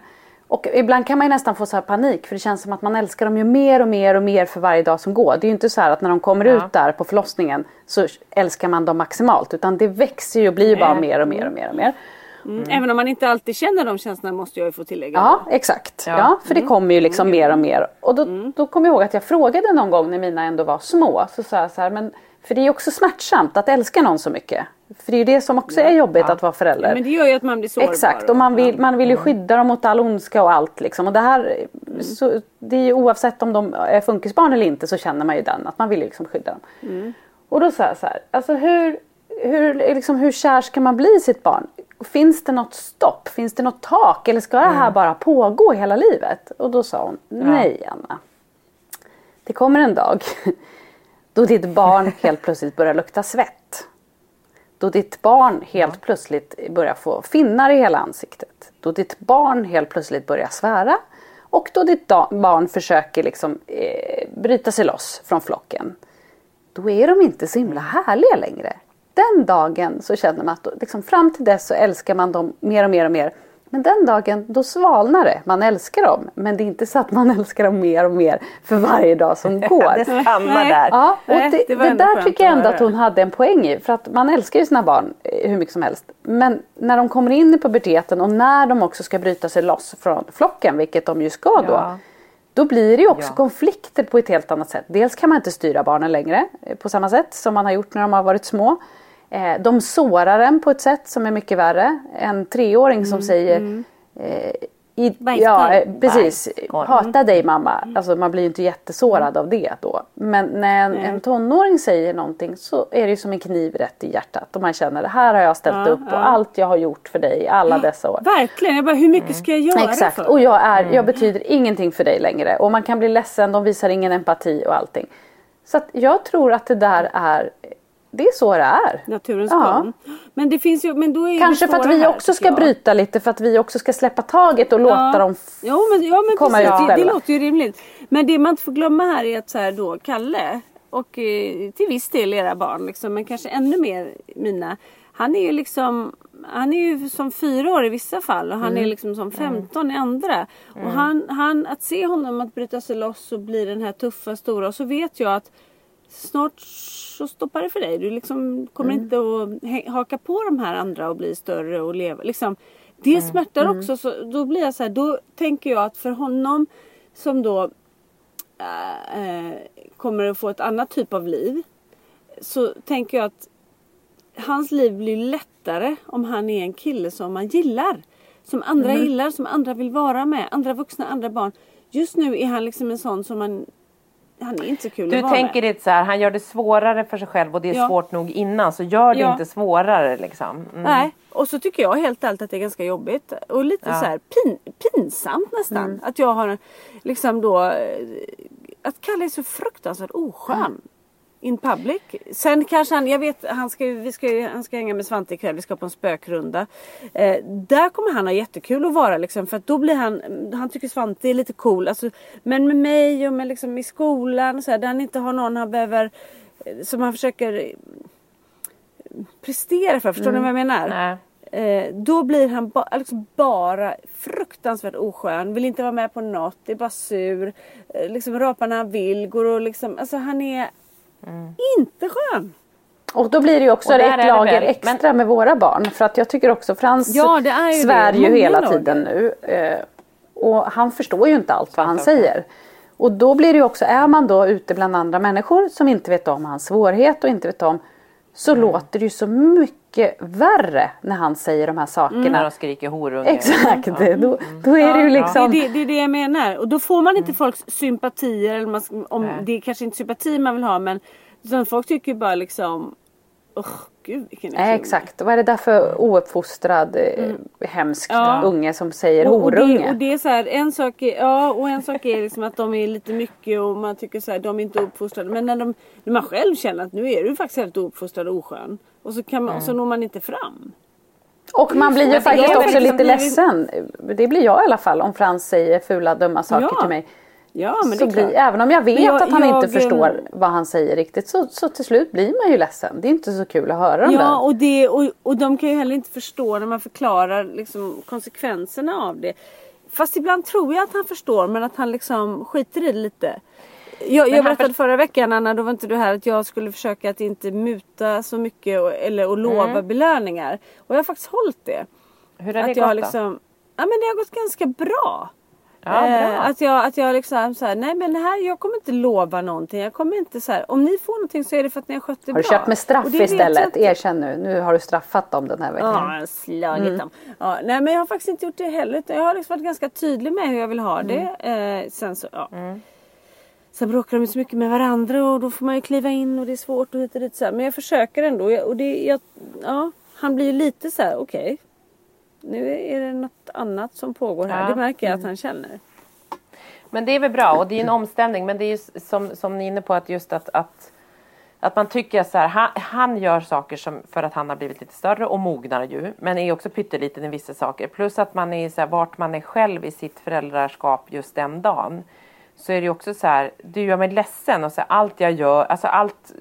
Och ibland kan man ju nästan få så här panik för det känns som att man älskar dem ju mer och mer och mer för varje dag som går. Det är ju inte så här att när de kommer ut där på förlossningen så älskar man dem maximalt utan det växer ju och blir ju bara mer och mer och mer och mer. Mm. Även om man inte alltid känner de känslorna måste jag ju få tillägga. Ja, exakt. Ja. Ja. för det kommer ju liksom mer och mer. Och då, då kommer jag ihåg att jag frågade någon gång när mina ändå var små. Så sa jag så här, men för det är ju också smärtsamt att älska någon så mycket. För det är ju det som också är jobbigt att vara förälder. Men det gör ju att man blir sårbar. Exakt, och man vill, man vill ju skydda dem mot all ondska och allt. Liksom. Och det, här, så, det är ju oavsett om de är funkisbarn eller inte så känner man ju den att man vill liksom skydda dem. Och då sa jag så här, alltså hur, hur, liksom, hur kär ska man bli i sitt barn? Finns det något stopp? Finns det något tak? Eller ska det här bara pågå hela livet? Och då sa hon, nej Anna. Det kommer en dag *laughs* då ditt barn *laughs* helt plötsligt börjar lukta svett. Då ditt barn helt plötsligt börjar få finnar i hela ansiktet. Då ditt barn helt plötsligt börjar svära. Och då ditt barn försöker liksom, eh, bryta sig loss från flocken. Då är de inte så himla härliga längre. Den dagen så känner man att liksom, fram till dess så älskar man dem mer och mer och mer. Men den dagen då svalnar det. Man älskar dem. Men det är inte så att man *laughs* älskar dem mer och mer för varje dag som *laughs* går. Det stannar där. Ja, och Nej, det, det det där tycker jag att ändå att hon hade en poäng i. För att man älskar ju sina barn eh, hur mycket som helst. Men när de kommer in i puberteten och när de också ska bryta sig loss från flocken, vilket de ju ska då. Ja. Då blir det ju också Ja. konflikter på ett helt annat sätt. Dels kan man inte styra barnen längre eh, på samma sätt som man har gjort när de har varit små. Eh, De sårar en på ett sätt som är mycket värre. En treåring Mm, som säger eh, i, ja, eh, precis. Hata dig mamma. Alltså man blir ju inte jättesårad av det då. Men när en, en tonåring säger någonting så är det ju som en kniv rätt i hjärtat. Och man känner det här har jag ställt Ja, upp ja. och allt jag har gjort för dig alla dessa år. Verkligen, jag bara hur mycket ska jag göra Exakt, för? och jag, är, jag betyder ingenting för dig längre. Och man kan bli ledsen, de visar ingen empati och allting. Så att jag tror att det där är, det är så det är. Naturens Ja. gång. Men det finns ju, men då är Kanske för att vi här, också ska jag. bryta lite, för att vi också ska släppa taget och låta dem Jo men, ja, men komma precis, ut det, det låter ju rimligt. Men det man inte får glömma här är att så här då, Kalle och eh, till viss del era barn, liksom, men kanske ännu mer mina. Han är ju liksom han är ju som fyra år i vissa fall och han Mm. är liksom som 15 i andra. Och han, han, att se honom att bryta sig loss och bli den här tuffa stora och så vet jag att snart så stoppar det för dig. Du liksom kommer Mm. inte att haka på de här andra och bli större och leva. Liksom, det Mm. smärtar också. Så då blir jag så här, då tänker jag att för honom som då äh, äh, kommer att få ett annat typ av liv. Så tänker jag att hans liv blir lättare om han är en kille som man gillar. Som andra Mm. gillar, som andra vill vara med. Andra vuxna, andra barn. Just nu är han liksom en sån som man... Han är inte så kul Du att vara tänker med. det så här, han gör det svårare för sig själv och det är Ja. svårt nog innan så gör det Ja. inte svårare liksom. Mm. Nej, och så tycker jag helt ärligt att det är ganska jobbigt och lite Ja. så här pin, pinsamt nästan. Mm. Att jag har liksom då eh, att Kalle är så fruktansvärt oskön. In public. Sen kanske han, jag vet, han ska, vi ska, han ska hänga med Svante ikväll, vi ska på en spökrunda. Eh, där kommer han ha jättekul att vara liksom, för att då blir han, han tycker Svante är lite cool. Alltså, men med mig och med liksom i skolan och så här, där han inte har någon han behöver, eh, som han försöker eh, prestera för, förstår ni vad jag menar? Nej. Eh, då blir han ba- liksom bara fruktansvärt oskön, vill inte vara med på något, är bara sur. Eh, liksom rapar när han vill, går och liksom, alltså han är inte skön. Och då blir det ju också ett lager väl, extra med våra barn. För att jag tycker också Frans Ja, det är ju svär det. ju hela lager. tiden nu. Eh, och han förstår ju inte allt vad han säger. Och då blir det ju också, är man då ute bland andra människor som inte vet om hans svårighet och inte vet om så Mm. låter det ju så mycket värre när han säger de här sakerna. När de skriker horunge. Exakt, då, då är det ju liksom det, det är det jag menar. Och då får man inte folks sympatier. Eller man, om, Nej. det är kanske inte sympati man vill ha men folk tycker bara liksom Åh gud vilken Nej, exakt. Vad är det där för ouppfostrad, eh, hemsk Mm. Ja. unge som säger Och, och, det, horunge? och det är så här, en sak är, ja, och en sak är liksom att de är lite mycket och man tycker så här, de är inte uppfostrade. Men när, de, när man själv känner att nu är du faktiskt helt ouppfostrad och oskön. Och så, kan man, och så når man inte fram. Och man blir ju faktiskt också lite blivit- ledsen. Det blir jag i alla fall om Frans säger fula dumma saker Ja, till mig. Ja men så blir, även om jag vet jag- att han inte jag- förstår vad han säger riktigt så, så till slut blir man ju ledsen. Det är inte så kul att höra de Ja där. och, det, och, och de kan ju heller inte förstå när man förklarar liksom, konsekvenserna av det. Fast ibland tror jag att han förstår men att han liksom skiter i det lite. Jag, jag berättade för- förra veckan Anna, då var inte du här, att jag skulle försöka att inte muta så mycket och, eller och lova belöningar. Och jag har faktiskt hållit det. Hur har det jag gått då? liksom, ja men det har gått ganska bra. Ja, bra. Eh, att jag, att jag liksom så här, nej men här, jag kommer inte lova någonting. Jag kommer inte så här, om ni får någonting så är det för att ni har skött det Har du bra. köpt med straff istället? inte. Erkänn nu. Nu har du straffat dem den här veckan. Ja, jag har slagit dem. Ja, nej men jag har faktiskt inte gjort det heller. Jag har liksom varit ganska tydlig med hur jag vill ha det. Eh, sen så, ja. Sen bråkar de ju så mycket med varandra och då får man ju kliva in och det är svårt och hit och dit. Så här. Men jag försöker ändå. Och det, jag, ja, han blir ju lite så här, okej. Nu är det något annat som pågår här. Ja. Det märker jag att han känner. Men det är väl bra och det är en omställning. Men det är ju som, som ni är inne på att just att, att, att man tycker så här. Han, han gör saker som, för att han har blivit lite större och mognar ju. Men är också pytteliten i vissa saker. Plus att man är så här, vart man är själv i sitt föräldraskap just den dagen. Så är det också så här, du gör mig ledsen och så här, allt jag gör, alltså allt,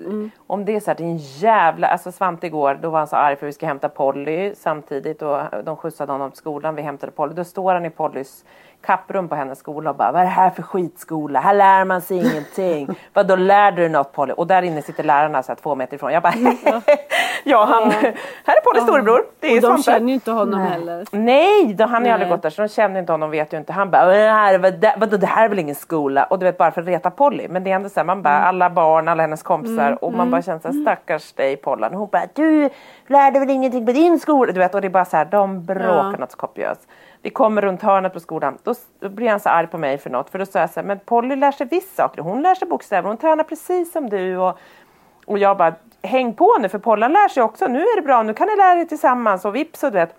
om det är så här, det är en jävla, alltså Svante igår, då var han så arg för vi ska hämta Polly samtidigt och de skjutsade honom till skolan, vi hämtade Polly, då står han i Pollys kapprum på hennes skola och bara, vad är det här för skitskola? Här lär man sig ingenting. *laughs* Vad då lär du något Polly? Och där inne sitter lärarna så här, två meter ifrån. Jag bara, ja *laughs* han, här är Pollys storebror, det är Och de Svante. känner ju inte honom heller. Nej, då, han har ju Nej. aldrig gått där så de känner inte honom, vet ju inte. Han bara, "Vad här, vad, vadå, det här är väl ingen skola? Och du vet bara för att reta Polly. Men det är ändå så här, man bara, alla barn, alla hennes kompisar och man bara känner så här, stackars dig Pollan. Och hon bara, du lärde väl ingenting på din skola? Du vet, och det är bara så här, de bråkar Ja. något kopiöst. Vi kommer runt hörnet på skolan, då, då blir han så arg på mig för något. För då sa jag så här, men Polly lär sig visst saker. Hon lär sig bokstäver, hon tränar precis som du. Och, och jag bara, häng på nu för Pollan lär sig också. Nu är det bra, nu kan ni lära er tillsammans. Och vips och du vet.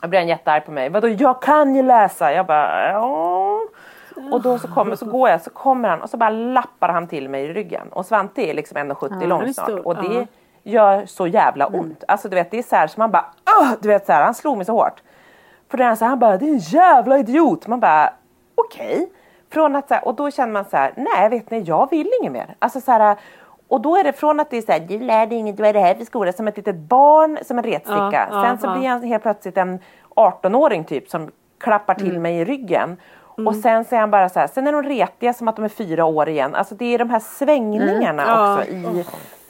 Då blir han jättearg på mig. Vadå, jag kan ju läsa. Jag bara, ja. Och då så, kommer, så går jag, så kommer han och så bara lappar han till mig i ryggen. Och Svante är liksom 1,70 han är lång snart. Och det ja. gör så jävla ont. Alltså du vet, det är så här så man bara, Åh! du vet så här, han slog mig så hårt. För det är så här, han bara, det är en jävla idiot. Man bara, okej. Från att så här, och då känner man så här, nej vet ni, jag vill inget mer. Alltså så här, och då är det från att det är så här, du lär dig inget, vad är det här för skola? Som ett litet barn, som en retsticka. Ja, ja, Sen så ja. blir han helt plötsligt en 18-åring typ som klappar till mig i ryggen. Och sen så är han bara så här, sen är de retiga som att de är fyra år igen. Alltså det är de här svängningarna Ja. också i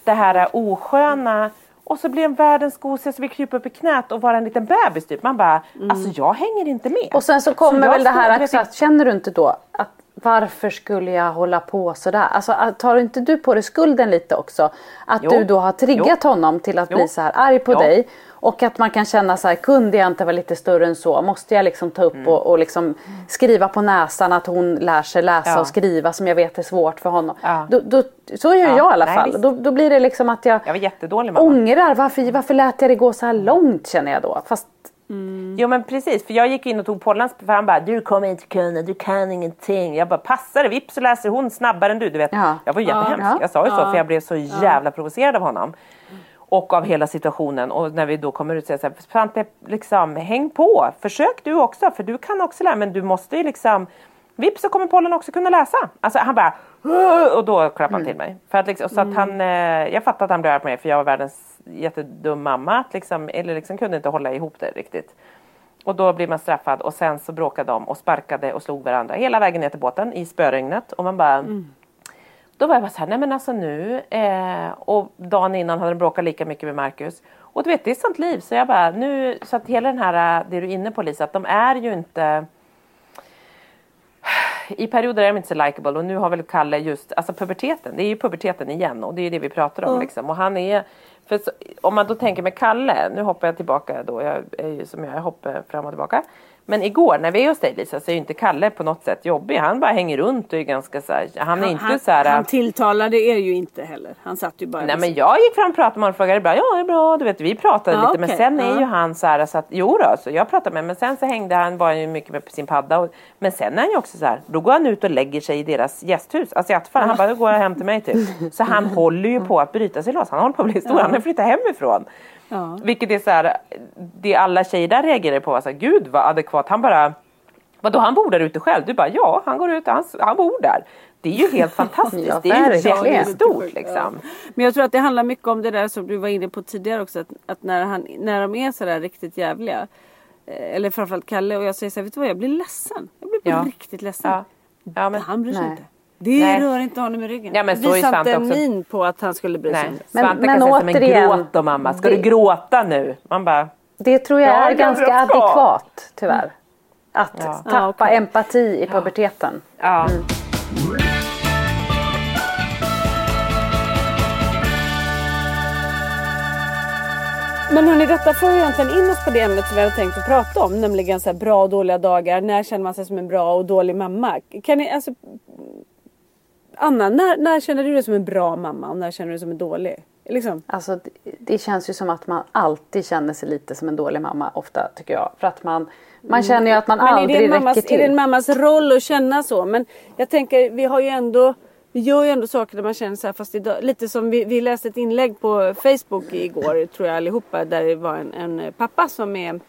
det här osköna. Och så blir den världens gosigaste, vill krypa upp i knät och vara en liten bebis typ. Man bara, alltså jag hänger inte med. Och sen så kommer jag väl det här också att, känner du inte då att varför skulle jag hålla på sådär? Alltså tar inte du på dig skulden lite också? Att Jo. du då har triggat honom till att Jo. bli så här arg på Jo. dig. Och att man kan känna så här, kunde jag inte vara lite större än så? Måste jag liksom ta upp Mm. och, och liksom skriva på näsan att hon lär sig läsa Ja. och skriva som jag vet är svårt för honom. Ja. Då, då, så gör Ja, jag i alla nej, fall. Då, då blir det liksom att jag Jag var jättedålig mamma. ångrar varför, varför lät jag det gå så här långt känner jag då. Fast Jo men precis, för jag gick in och tog Pollans, för han bara du kommer inte kunna, du kan ingenting. Jag bara passar det, vips så läser hon snabbare än du. du vet. Ja. Jag var jättehemsk, Ja. jag sa ju så för jag blev så jävla provocerad av honom. Och av hela situationen och när vi då kommer ut och säger så här, Svante liksom häng på, försök du också för du kan också lära men du måste ju liksom Vips så kommer Pollen också kunna läsa. Alltså han bara och då klappade han till mig. För att liksom, så att han, eh, jag fattar att han blev arg på mig för jag var världens jättedum mamma. Att liksom, eller liksom kunde inte hålla ihop det riktigt. Och då blir man straffad och sen så bråkade de och sparkade och slog varandra hela vägen ner till båten i spöregnet. Och man bara Då var jag bara så här, nej men alltså nu. Eh, och dagen innan hade de bråkat lika mycket med Marcus. Och du vet det är sånt liv. Så jag bara nu, så att hela den här, eh, det du är inne på Lisa, att de är ju inte *sighs* i perioder är de inte så likeable och nu har väl Kalle just, alltså puberteten, det är ju puberteten igen och det är ju det vi pratar om liksom. Och han är, för så, om man då tänker med Kalle, nu hoppar jag tillbaka då, jag är ju som jag, jag hoppar fram och tillbaka. Men igår när vi är hos dig Lisa så är ju inte Kalle på något sätt jobbig, han bara hänger runt och är ganska så här, han är inte han, så här. han tilltalade er ju inte heller. Han satt ju bara Nej men jag gick fram och pratade med honom och frågade bra, ja det är bra, du vet vi pratade Ja, lite men okej, sen är ja. ju han så här så att jo då, så jag pratade med honom men sen så hängde han, var han ju mycket med sin padda och, men sen är han ju också så här, då går han ut och lägger sig i deras gästhus, asiatfall, han bara då går jag hem till mig typ. *laughs* Så han håller ju på att bryta sig loss, han håller på att bli stor, han har flyttat hemifrån. Ja. Vilket är så här, det alla tjejer där reagerar på var så här, gud vad adekvat, han bara Vadå han bor där ute själv? Du bara ja han går ut, han, han bor där. Det är ju helt *laughs* fantastiskt, Ja, det är ju jättestort liksom. Men jag tror att det handlar mycket om det där som du var inne på tidigare också. Att, att när, han, när de är sådär riktigt jävliga. eh, Eller framförallt Kalle och jag säger så här, vet du vad jag blir ledsen. Jag blir Ja. riktigt ledsen. Ja. Ja, men, Han bryr sig Nej. inte. Det Nej. rör inte honom i ryggen. Ja, men så Visa inte en också. min på att han skulle bry sig Nej. Men- Svante men kan säga men återigen, gråt då mamma, ska det- du gråta nu? Man bara, Det tror jag Ja, är ganska ska. adekvat tyvärr. Att Ja. tappa Ja, okej. empati i puberteten. ja. Men hörni, detta får ju egentligen in oss på det ämnet som vi hade tänkt att prata om. Nämligen så här bra och dåliga dagar. När känner man sig som en bra och dålig mamma? Kan ni, alltså... Anna, när, när känner du dig som en bra mamma och när känner du dig som en dålig? Liksom. Alltså, det, det känns ju som att man alltid känner sig lite som en dålig mamma ofta tycker jag. För att man, man känner ju att man det, aldrig mammas, räcker är det en till. mammas roll att känna så? Men jag tänker, vi har ju ändå vi gör ju ändå saker där man känner så här fast idag, lite som vi, vi läste ett inlägg på Facebook igår tror jag allihopa där det var en, en pappa som är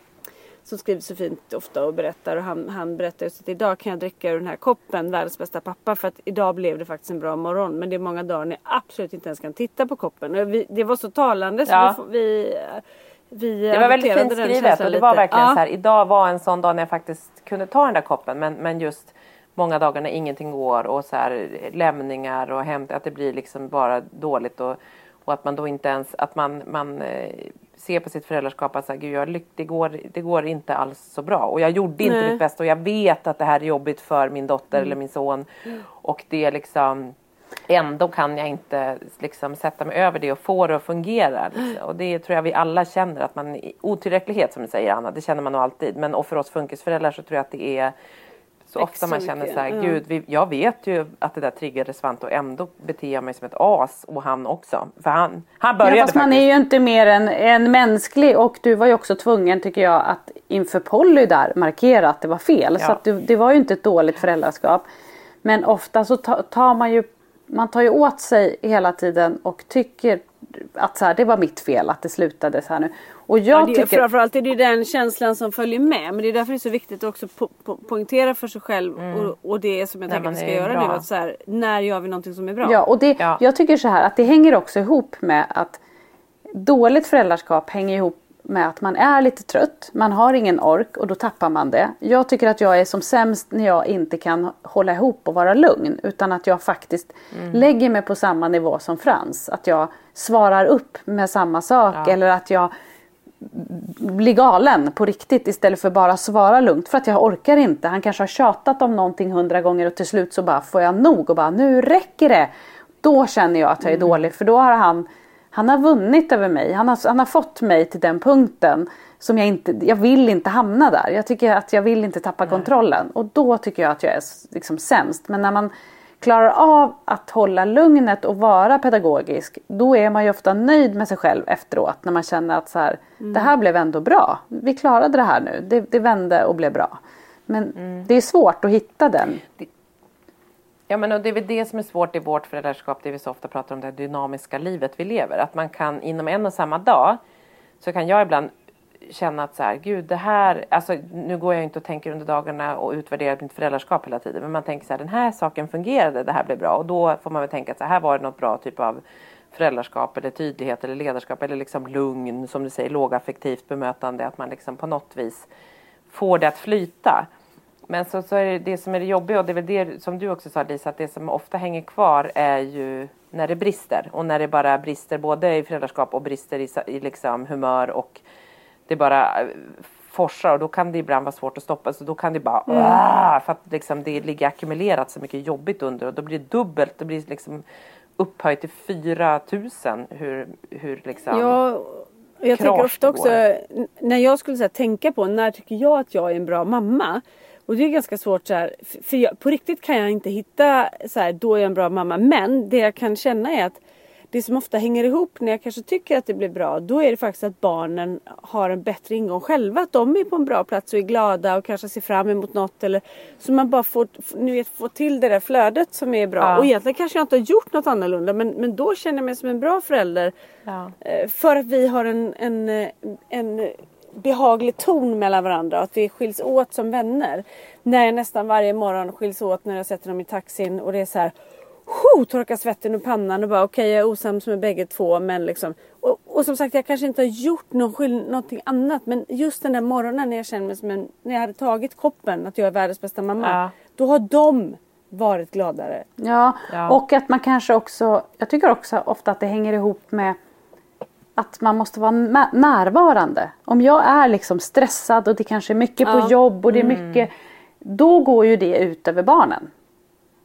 som skriver så fint ofta och berättar och han, han berättar just att idag kan jag dricka ur den här koppen, världens bästa pappa för att idag blev det faktiskt en bra morgon men det är många dagar när jag absolut inte ens kan titta på koppen. Och vi, det var så talande så Ja. vi, vi, vi Det var väldigt fint skrivet och det var lite. verkligen Ja. så här, idag var en sån dag när jag faktiskt kunde ta den där koppen men, men just många dagar när ingenting går och så här lämningar och hämt, att det blir liksom bara dåligt och, och att man då inte ens, att man, man ser på sitt föräldraskap att så här, Gud, jag är lyck- det, går, det går inte alls så bra och jag gjorde inte Nej. mitt bästa och jag vet att det här är jobbigt för min dotter Mm. eller min son och det är liksom Ändå kan jag inte liksom sätta mig över det och få det att fungera. Liksom. Och det tror jag vi alla känner att man otillräcklighet som du säger Anna, det känner man nog alltid. Men och för oss funkisföräldrar så tror jag att det är så ofta Extra man känner så här, ja. gud, vi, jag vet ju att det där triggade Svante och ändå beter jag mig som ett as och han också. För han, han började Ja, fast man faktiskt. är ju inte mer än, än mänsklig och du var ju också tvungen tycker jag att inför Polly där markera att det var fel. Ja. Så att det, var ju inte ett dåligt föräldraskap. Men ofta så ta, tar man ju man tar ju åt sig hela tiden och tycker att så här, det var mitt fel att det slutade så här nu. Och jag Ja, det, tycker... Framförallt är det den känslan som följer med. Men det är därför det är så viktigt att också po po poängtera för sig själv. Och, och det som jag tänker att vi ska göra bra. nu. Att så här, när gör vi någonting som är bra? Ja, och det, Ja. jag tycker så här att det hänger också ihop med att dåligt föräldraskap hänger ihop med att man är lite trött, man har ingen ork och då tappar man det. Jag tycker att jag är som sämst när jag inte kan hålla ihop och vara lugn utan att jag faktiskt lägger mig på samma nivå som Frans. Att jag svarar upp med samma sak Ja. eller att jag blir galen på riktigt istället för bara svara lugnt för att jag orkar inte. Han kanske har tjatat om någonting hundra gånger och till slut så bara får jag nog och bara nu räcker det. Då känner jag att jag är dålig för då har han han har vunnit över mig. Han har, han har fått mig till den punkten som jag inte, jag vill inte hamna där. Jag tycker att jag vill inte tappa kontrollen och då tycker jag att jag är liksom sämst. Men när man klarar av att hålla lugnet och vara pedagogisk då är man ju ofta nöjd med sig själv efteråt när man känner att så här, mm. det här blev ändå bra. Vi klarade det här nu, det, det vände och blev bra. Men mm. det är svårt att hitta den. Ja men och det är väl det som är svårt i vårt föräldraskap, det vi så ofta pratar om, det dynamiska livet vi lever. Att man kan inom en och samma dag så kan jag ibland känna att så här, gud det här, alltså nu går jag inte och tänker under dagarna och utvärderar mitt föräldraskap hela tiden. Men man tänker så här, den här saken fungerade, det här blev bra. Och då får man väl tänka att så här var det något bra typ av föräldraskap eller tydlighet eller ledarskap eller liksom lugn, som du säger, lågaffektivt bemötande. Att man liksom på något vis får det att flyta. Men så, så är det, det som är det jobbiga och det är väl det som du också sa Lisa, att det som ofta hänger kvar är ju när det brister. Och när det bara brister både i föräldraskap och brister i, i liksom humör och det bara eh, forsar och då kan det ibland vara svårt att stoppa. Så då kan det bara mm. för att liksom det ligger ackumulerat så mycket jobbigt under och då blir det dubbelt. Det blir liksom upphöjt till 4000 hur, hur liksom Ja, jag tänker ofta också när jag skulle här, tänka på när tycker jag att jag är en bra mamma. Och det är ganska svårt så här, för jag, på riktigt kan jag inte hitta så här, då är jag en bra mamma. Men det jag kan känna är att det som ofta hänger ihop när jag kanske tycker att det blir bra, då är det faktiskt att barnen har en bättre ingång själva. Att de är på en bra plats och är glada och kanske ser fram emot något. Eller, så man bara får, nu vet, får till det där flödet som är bra. Ja. Och egentligen kanske jag inte har gjort något annorlunda men, men då känner jag mig som en bra förälder. Ja. Eh, för att vi har en, en, en behaglig ton mellan varandra och att vi skiljs åt som vänner. När jag nästan varje morgon skiljs åt när jag sätter dem i taxin och det är så här torkar svetten ur pannan och bara okej okay, jag är osams med bägge två men liksom och, och, som sagt jag kanske inte har gjort någon någonting annat men just den där morgonen när jag känner mig som en, när jag hade tagit koppen att jag är världens bästa mamma. Ja. Då har de varit gladare. Ja, ja, och att man kanske också, jag tycker också ofta att det hänger ihop med att man måste vara närvarande. Om jag är liksom stressad och det kanske är mycket ja. på jobb och det är mm. mycket mm. Då går ju det ut över barnen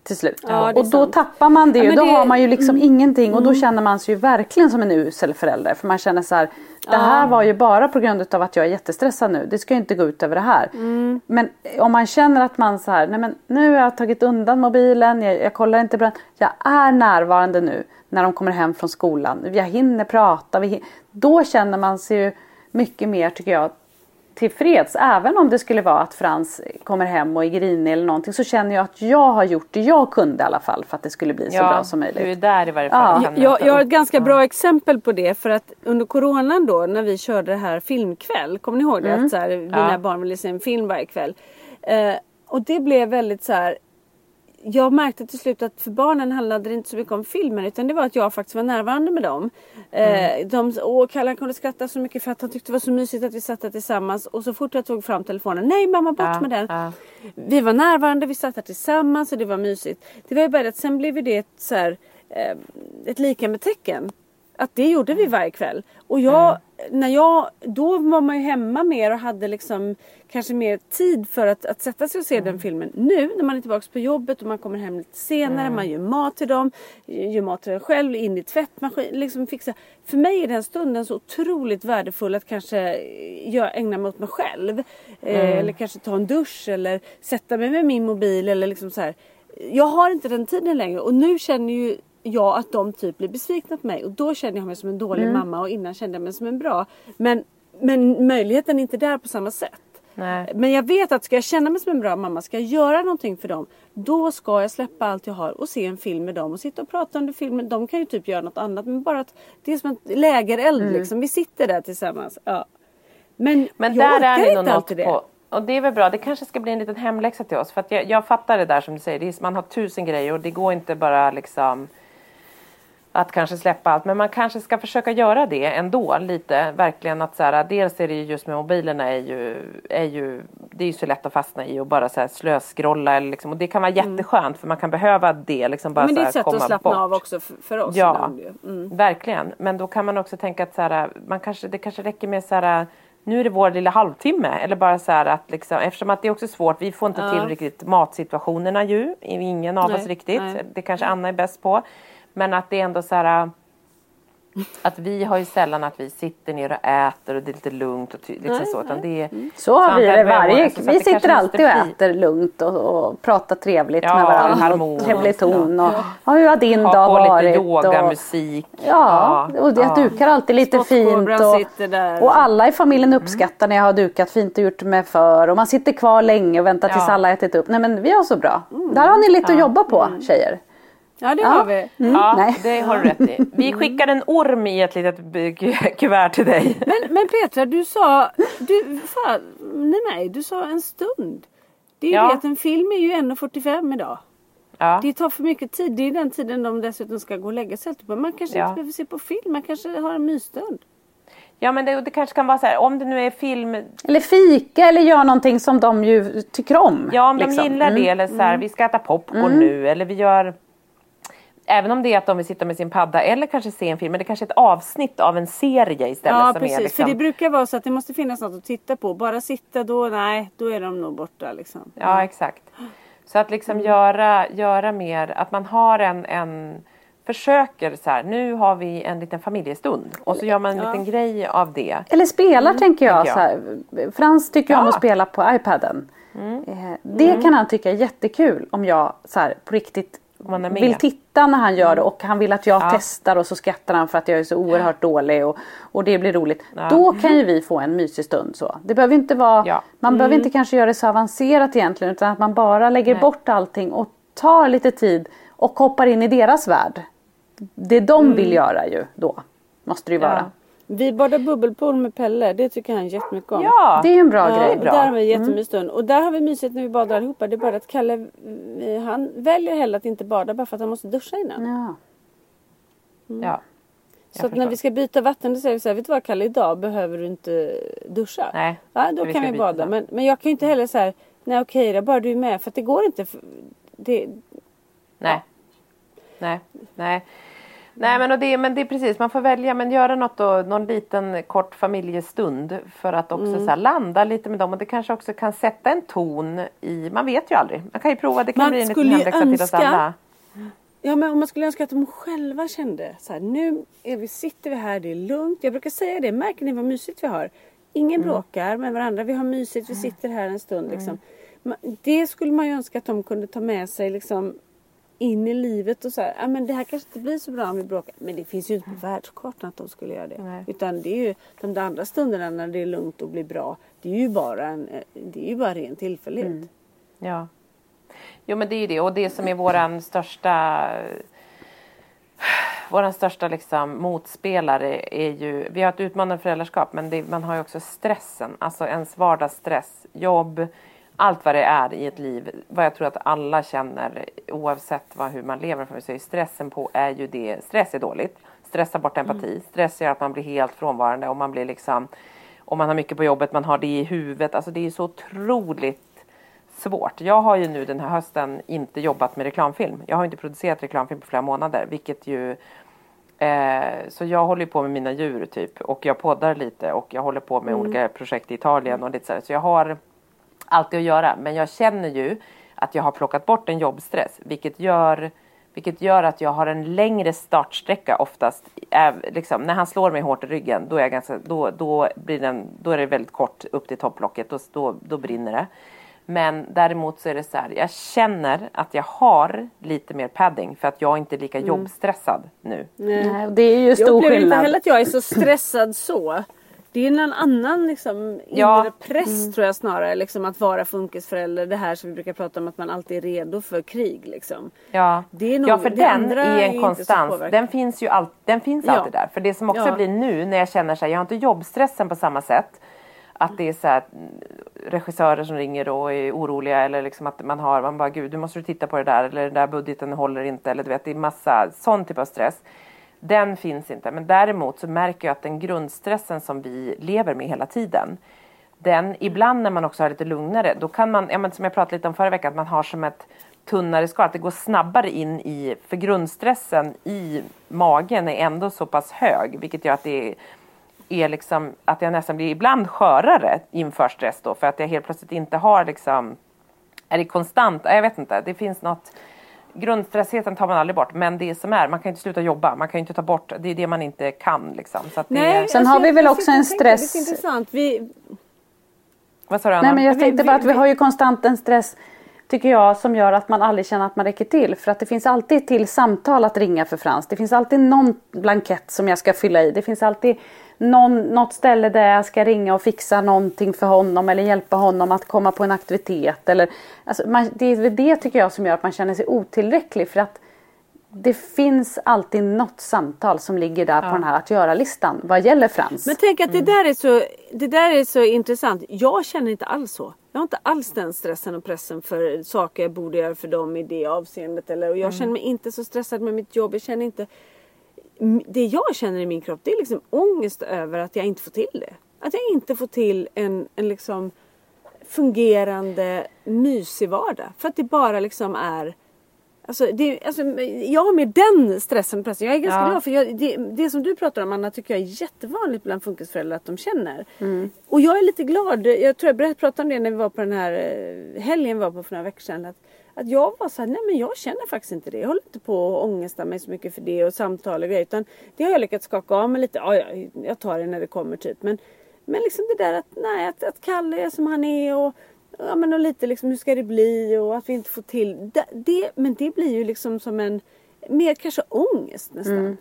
till slut. Ja, och då sant. tappar man det ja, då det... har man ju liksom mm. ingenting och då mm. känner man sig ju verkligen som en usel förälder. För man känner så här, det här var ju bara på grund av att jag är jättestressad nu. Det ska ju inte gå ut över det här. Mm. Men om man känner att man så här, nej men nu har jag tagit undan mobilen, jag, jag kollar inte på den. Jag är närvarande nu när de kommer hem från skolan. Jag hinner prata. Vi, då känner man sig ju mycket mer tycker jag tillfreds. Även om det skulle vara att Frans kommer hem och är grinig eller någonting så känner jag att jag har gjort det jag kunde i alla fall för att det skulle bli ja, så bra som möjligt. Du är där i varje fall. Ja. Jag, jag har ett ganska bra exempel på det för att under coronan då när vi körde det här filmkväll. Kommer ni ihåg det? Mm. Att så här, mina ja. barn ville se en film varje kväll. Eh, och det blev väldigt så här jag märkte till slut att för barnen handlade det inte så mycket om filmen utan det var att jag faktiskt var närvarande med dem. Mm. Eh, de, Kalle kunde skratta så mycket för att han tyckte det var så mysigt att vi satt där tillsammans och så fort jag tog fram telefonen, nej mamma bort ja, med den. Ja. Vi var närvarande, vi satt där tillsammans och det var mysigt. Det var ju bara att sen blev det ett, så här, eh, ett lika med tecken. Att det gjorde vi varje kväll. Och jag, mm. när jag, då var man ju hemma mer och hade liksom kanske mer tid för att, att sätta sig och se mm. den filmen. Nu när man är tillbaka på jobbet och man kommer hem lite senare, mm. man gör mat till dem, gör mat till dem själv, in i tvättmaskin, liksom fixa. För mig är den stunden så otroligt värdefull att kanske jag ägna mig åt mig själv. Eh, mm. Eh, eller kanske ta en dusch eller sätta mig med min mobil eller liksom så här. Jag har inte den tiden längre och nu känner ju jag att de typ blir besvikna på mig och då känner jag mig som en dålig mm. mamma och innan kände jag mig som en bra. Men, men möjligheten är inte där på samma sätt. Nej. Men jag vet att ska jag känna mig som en bra mamma, ska jag göra någonting för dem, då ska jag släppa allt jag har och se en film med dem och sitta och prata under filmen. De kan ju typ göra något annat men bara att det är som en lägereld mm. liksom. Vi sitter där tillsammans. Ja. Men, men jag där orkar inte alltid det. På, och det är väl bra, det kanske ska bli en liten hemläxa till oss. För att jag, jag fattar det där som du säger, är, man har tusen grejer och det går inte bara liksom att kanske släppa allt. Men man kanske ska försöka göra det ändå lite. Verkligen att så här, dels är det ju just med mobilerna är ju, är ju, det är ju så lätt att fastna i och bara så här slöskrolla eller liksom, och det kan vara mm. jätteskönt mm. för man kan behöva det liksom bara Men det är ett sätt att slappna bort. av också för, oss. Ja, mm. verkligen. Men då kan man också tänka att så här, man kanske, det kanske räcker med så här nu är det vår lilla halvtimme eller bara så här att liksom, eftersom att det är också svårt, vi får inte ja. till riktigt matsituationerna ju, ingen av nej, oss riktigt, nej. det kanske Anna är bäst på. Men att det är ändå så här. att vi har ju sällan att vi sitter ner och äter och det är lite lugnt och liksom så. Utan det är, Så har vi det varje... vår- så att Vi sitter alltid och äter lugnt och, och pratar trevligt Ja, med varandra. Och trevlig ton. ja. Och, ja, hur har din Ha dag på varit? lite och, yogamusik. Ja, och jag ja. dukar alltid lite fint. Och, och alla i familjen Mm. uppskattar när jag har dukat fint och gjort mig för. Och man sitter kvar länge och väntar tills Ja. alla ätit upp. Nej men vi har så bra. Där har ni lite att jobba på tjejer. Ja det Ja. har vi. Ja, Nej. det har du rätt i. Vi skickar en orm i ett litet *laughs* kuvert till dig. Men, men Petra du sa, du, fan, nej, nej, du sa en stund. Det är ju Ja. det att en film är ju 1.45 idag. Ja. Det tar för mycket tid. Det är den tiden de dessutom ska gå och lägga sig. Man kanske Ja. inte behöver se på film. Man kanske har en mysstund. ja, men det, det kanske kan vara så här, om det nu är film, Eller fika eller gör någonting som de ju tycker om. ja om liksom. de gillar Mm. det eller så här, vi ska äta popcorn nu eller vi gör Även om det är att de vill sitta med sin padda eller kanske se en film, men det kanske är ett avsnitt av en serie istället. Ja som precis. Är liksom, För det brukar vara så att det måste finnas något att titta på. Bara sitta då, nej, då är de nog borta liksom. Ja, exakt. Så att liksom göra, göra mer, att man har en, en försöker så här, nu har vi en liten familjestund och så gör man en liten grej av det. Eller spelar tänker jag. Mm, tänker Så här. Frans tycker om Ja. att spela på iPaden. Mm. Eh, Det kan han tycka är jättekul om jag så här, på riktigt Vill titta när han gör det och han vill att jag Ja. testar och så skrattar han för att jag är så oerhört dålig och, och det blir roligt. Ja. Då kan ju vi få en mysig stund så. Det behöver inte vara, Ja. man behöver inte kanske göra det så avancerat egentligen utan att man bara lägger Nej. bort allting och tar lite tid och hoppar in i deras värld. Det de vill göra ju då. Måste det ju vara. Mm. Ja. Vi badar bubbelpool med Pelle. Det tycker han jättemycket om. Ja, Det är en bra Ja, grej. och där har vi en jättemysig stund. Och där har vi mysigt när vi badar allihopa. Det är bara att Kalle, han väljer hellre att inte bada bara för att han måste duscha innan. Ja. ja. Så att när vi ska byta vatten då säger vi så här, vet du vad Kalle idag behöver du inte duscha. Nej, ja, då vi kan vi byta bada. Men, men jag kan ju inte heller så här, nej okej då, bara du är med. För att det går inte. Det, Nej. Nej. Nej. Nej men, och det, men det är precis, man får välja men göra något då, någon liten kort familjestund för att också Mm. så här, landa lite med dem och det kanske också kan sätta en ton i, man vet ju aldrig. Man kan ju prova, det kan Man bli en liten hemläxa till oss alla. Ja men om man skulle önska att de själva kände så här, nu är vi, sitter vi här, det är lugnt. Jag brukar säga det, märker ni vad mysigt vi har? Ingen bråkar med varandra, vi har mysigt, vi sitter här en stund liksom. Ma- Det skulle man ju önska att de kunde ta med sig liksom in i livet och så här, ja men det här kanske inte blir så bra om vi bråkar. Men det finns ju inte på världskartan att de skulle göra det. Nej. Utan det är ju de där andra stunderna när det är lugnt och blir bra. Det är ju bara en, eh, det är ju bara ren tillfällighet. Ja. Jo men det är ju det och det som är våran största Våran största liksom motspelare är ju, vi har ett utmanande föräldraskap men det, man har ju också stressen, alltså ens vardagsstress, jobb, allt vad det är i ett liv. Vad jag tror att alla känner oavsett vad, hur man lever för sig. Stressen på är ju det, stress är dåligt. Stress tar bort empati, stress gör att man blir helt frånvarande och man blir liksom, om man har mycket på jobbet, man har det i huvudet. Alltså det är så otroligt svårt. Jag har ju nu den här hösten inte jobbat med reklamfilm. Jag har inte producerat reklamfilm på flera månader, vilket ju eh, så jag håller på med mina djur typ och jag poddar lite och jag håller på med olika projekt i Italien och lite så, här. så jag har alltid att göra. Men jag känner ju att jag har plockat bort en jobbstress, vilket gör vilket gör att jag har en längre startsträcka oftast. Äh, liksom, när han slår mig hårt i ryggen, då är, jag ganska, då, då blir den, då är det väldigt kort upp till topplocket. Då, då, då brinner det. Men däremot så är det så här, jag känner att jag har lite mer padding för att jag inte är lika jobbstressad nu. Nej, det är ju Jag stor upplever inte skillnad. heller att jag är så stressad så. Det är en annan liksom, Ja. inre press tror jag snarare. Liksom, att vara funkisförälder. Det här som vi brukar prata om att man alltid är redo för krig. Liksom. Ja, Det är nog- ja för den är en konstans. Den finns ju all, den finns Ja. alltid där. För det som också Ja. blir nu när jag känner så här, jag har inte jobbstressen på samma sätt. Att det är så här, mm, regissörer som ringer och är oroliga eller liksom att man har, man bara gud du måste du titta på det där eller den där budgeten håller inte eller du vet det är massa sån typ av stress. Den finns inte. Men däremot så märker jag att den grundstressen som vi lever med hela tiden den, ibland när man också har lite lugnare, då kan man, ja, men som jag pratade lite om förra veckan, att man har som ett tunnare skal, att det går snabbare in i, för grundstressen i magen är ändå så pass hög, vilket gör att det är, är liksom, att jag nästan blir ibland skörare inför stress då, för att jag helt plötsligt inte har liksom, är det konstant, jag vet inte, det finns något grundstressheten tar man aldrig bort, men det som är, man kan inte sluta jobba, man kan inte ta bort, det är det man inte kan liksom. Så att det, Nej, Sen alltså, har vi väl också en tänker, Det är stress- intressant. Vi, vad sa du Anna? Nej men jag tänkte bara att vi vi- har ju konstant en stress tycker jag som gör att man aldrig känner att man räcker till. För att det finns alltid till samtal att ringa för Frans. Det finns alltid någon blankett som jag ska fylla i. Det finns alltid någon, något ställe där jag ska ringa och fixa någonting för honom eller hjälpa honom att komma på en aktivitet. Eller, alltså, man, det är det tycker jag som gör att man känner sig otillräcklig. För att det finns alltid något samtal som ligger där på den här att göra-listan vad gäller Frans. Men tänk att det där, är så, det där är så intressant. Jag känner inte alls så. Jag har inte alls den stressen och pressen för saker jag borde göra för dem i det avseendet. Eller, och jag känner mig inte så stressad med mitt jobb. Jag känner inte... Det jag känner i min kropp det är liksom ångest över att jag inte får till det. Att jag inte får till en, en liksom fungerande mysig vardag. För att det bara liksom är Alltså, det, alltså, jag har med den stressen pressen. Jag är ganska Ja. glad för jag, det, det som du pratar om Anna tycker jag är jättevanligt bland funkisföräldrar att de känner. Och jag är lite glad. Jag tror jag pratade om det när vi var på den här eh, helgen vi var på för några veckor sedan. Att, att jag var så här, nej men jag känner faktiskt inte det. Jag håller inte på att ångesta mig så mycket för det och samtal och grejer. Utan det har jag lyckats skaka av mig lite. Ja, jag, jag tar det när det kommer typ. Men, men liksom det där att, nej, att, att Kalle är som han är och Ja men och lite liksom hur ska det bli och att vi inte får till det. det men det blir ju liksom som en mer kanske ångest nästan. Mm.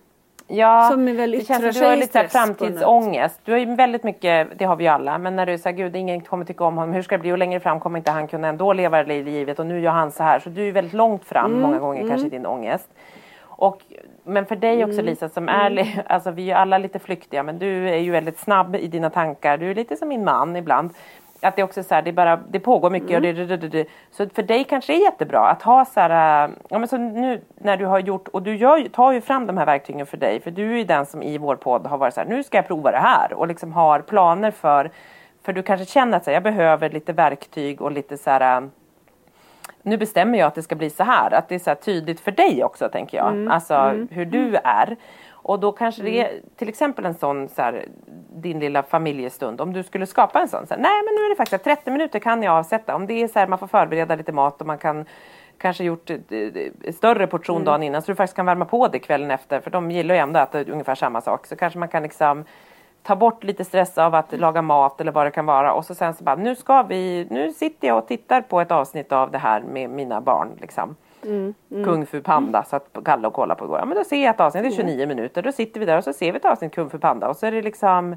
Ja, Som är väl det känns som sig du har lite framtidsångest. Du har ju väldigt mycket, det har vi ju alla, men när du säger gud ingen kommer tycka om honom, hur ska det bli? Och längre fram kommer inte han kunna ändå leva det livet och nu gör han så här. Så du är väldigt långt fram Mm, många gånger kanske i din ångest. Och, men för dig Mm, också Lisa som är, li- alltså vi är ju alla lite flyktiga men du är ju väldigt snabb i dina tankar. Du är lite som min man ibland. Att det också är så här, det, bara, det pågår mycket och det, Mm. det, det, det. Så för dig kanske det är jättebra att ha så här, ja men så nu när du har gjort, och du gör, tar ju fram de här verktygen för dig, för du är ju den som i vår podd har varit så här, nu ska jag prova det här och liksom har planer för, för du kanske känner att så här, jag behöver lite verktyg och lite så här, nu bestämmer jag att det ska bli så här, att det är så tydligt för dig också tänker jag, Mm, alltså hur du är. Och då kanske det är till exempel en sån så här, din lilla familjestund, om du skulle skapa en sån, så här, nej men nu är det faktiskt att 30 minuter kan jag avsätta, om det är så här man får förbereda lite mat och man kan kanske gjort ett, ett större portion Mm. dagen innan så du faktiskt kan värma på det kvällen efter. För de gillar ju ändå att äta ungefär samma sak. Så kanske man kan liksom ta bort lite stress av att laga mat eller vad det kan vara. Och så sen så bara nu ska vi, nu sitter jag och tittar på ett avsnitt av det här med mina barn liksom. Kung Fu Panda så att Kalle och kolla på igår. Ja men då ser jag ett avsnitt, det är 29 minuter, då sitter vi där och så ser vi ett avsnitt Kung Fu Panda och så är det liksom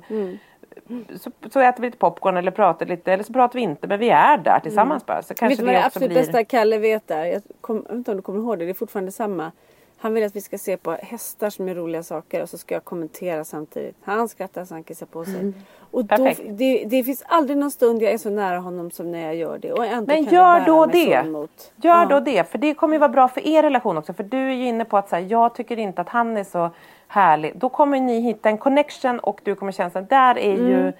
så, så äter vi lite popcorn eller pratar lite eller så pratar vi inte men vi är där tillsammans bara. Så Vet kanske du vad det absolut blir... bästa Kalle vet är? Jag, kom, jag vet inte om du kommer ihåg det, det är fortfarande samma. Han vill att vi ska se på hästar som är roliga saker och så ska jag kommentera samtidigt. Han skrattar så han kissar på sig. Och då, det, det finns aldrig någon stund jag är så nära honom som när jag gör det. Och ändå Men kan gör jag då det. emot. Gör Ja. då det, för det kommer ju vara bra för er relation också. För du är ju inne på att så här, jag tycker inte att han är så härlig. Då kommer ni hitta en connection och du kommer känna att där är ju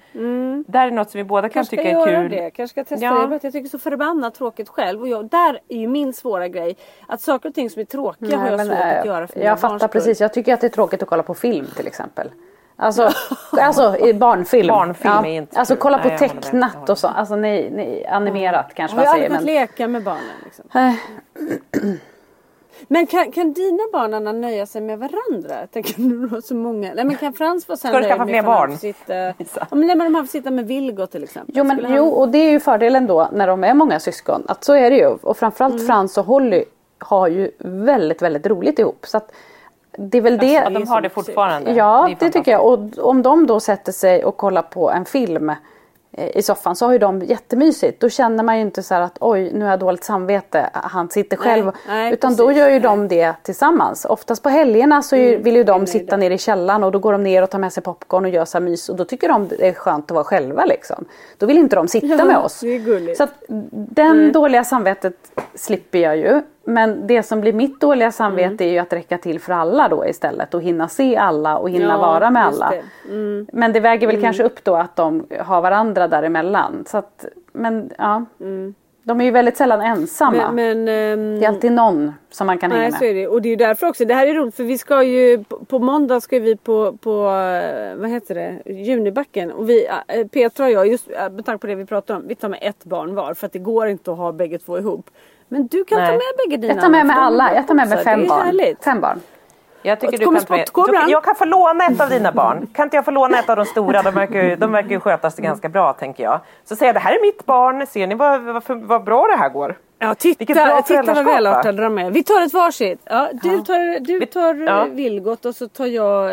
där är något som vi båda kan Mm, Kanske tycka är göra kul. det. Kanske ska testa Ja. det. Jag Jag tycker så förbannat tråkigt själv. Och jag, där är ju min svåra grej. Att saker och ting som är tråkiga har jag men, svårt eh, att göra för Jag fattar precis. Jag tycker att det är tråkigt att kolla på film till exempel. Alltså, *laughs* alltså i barnfilm. Barnfilm är inte Alltså kolla på Nej, jag. Jag tecknat och så. Alltså nej, nej animerat kanske Jag man har säger. aldrig fått Men, leka med barnen. Liksom. *clears throat* Men kan, kan dina barn Anna, nöja sig med varandra? Tänker *laughs* nu har så många. Nej men kan Frans sen Ska du skaffa med fler barn? Sitta, *laughs* ja, men nej, men de här får sitta med Vilgot till exempel. jo, men, Skulle han- jo och det är ju fördelen då när de är många syskon. Att så är det ju. Och framförallt Mm. Frans och Holly har ju väldigt väldigt roligt ihop. Så att det är väl det. Att de har det fortfarande. Ja, är det, tycker jag. Och om de då sätter sig och kollar på en film i soffan så har ju de jättemysigt. Då känner man ju inte så att oj nu har jag dåligt samvete, han sitter själv. nej, Utan då precis, gör ju nej. de det tillsammans. Oftast på helgerna så är- vill ju de nej, sitta det. ner i källaren och då går de ner och tar med sig popcorn och gör så här mys. Och då tycker de det är skönt att vara själva liksom. Då vill inte de sitta Ja, med oss. det är gulligt. Så att den dåliga samvetet slipper jag ju. Men det som blir mitt dåliga samvete Mm. är ju att räcka till för alla då istället och hinna se alla och hinna Ja, vara med alla. det. Mm. Men det väger väl kanske upp då att de har varandra däremellan. Så att, men ja, de är ju väldigt sällan ensamma. Mm. Men, men, ehm, det är alltid någon som man kan hänga Nej med. så är det. Och det är ju därför också. Det här är roligt för vi ska ju på, måndag ska vi på, på eh, vad heter det, Junibacken. Och vi, äh, Petra och jag, just äh, med tanke på det vi pratar om, vi tar med ett barn var. För att det går inte att ha bägge två ihop. Men du kan ta Nej. med bägge dina. Jag tar med mig alla. Jag tar med mig fem Det är barn. Fem barn. Jag tycker du kan ta med-? Du- Jag kan få låna ett av dina barn. Kan inte jag få låna ett av de stora? De verkar ju, de verkar ju sköta sig ganska bra tänker jag. Så säger jag det här är mitt barn. Ser ni vad, vad, vad bra det här går? Ja, titta, titta vad välartade de är. Vi tar ett varsitt. Ja, du tar, du tar ja. eh, Vilgot och så tar jag...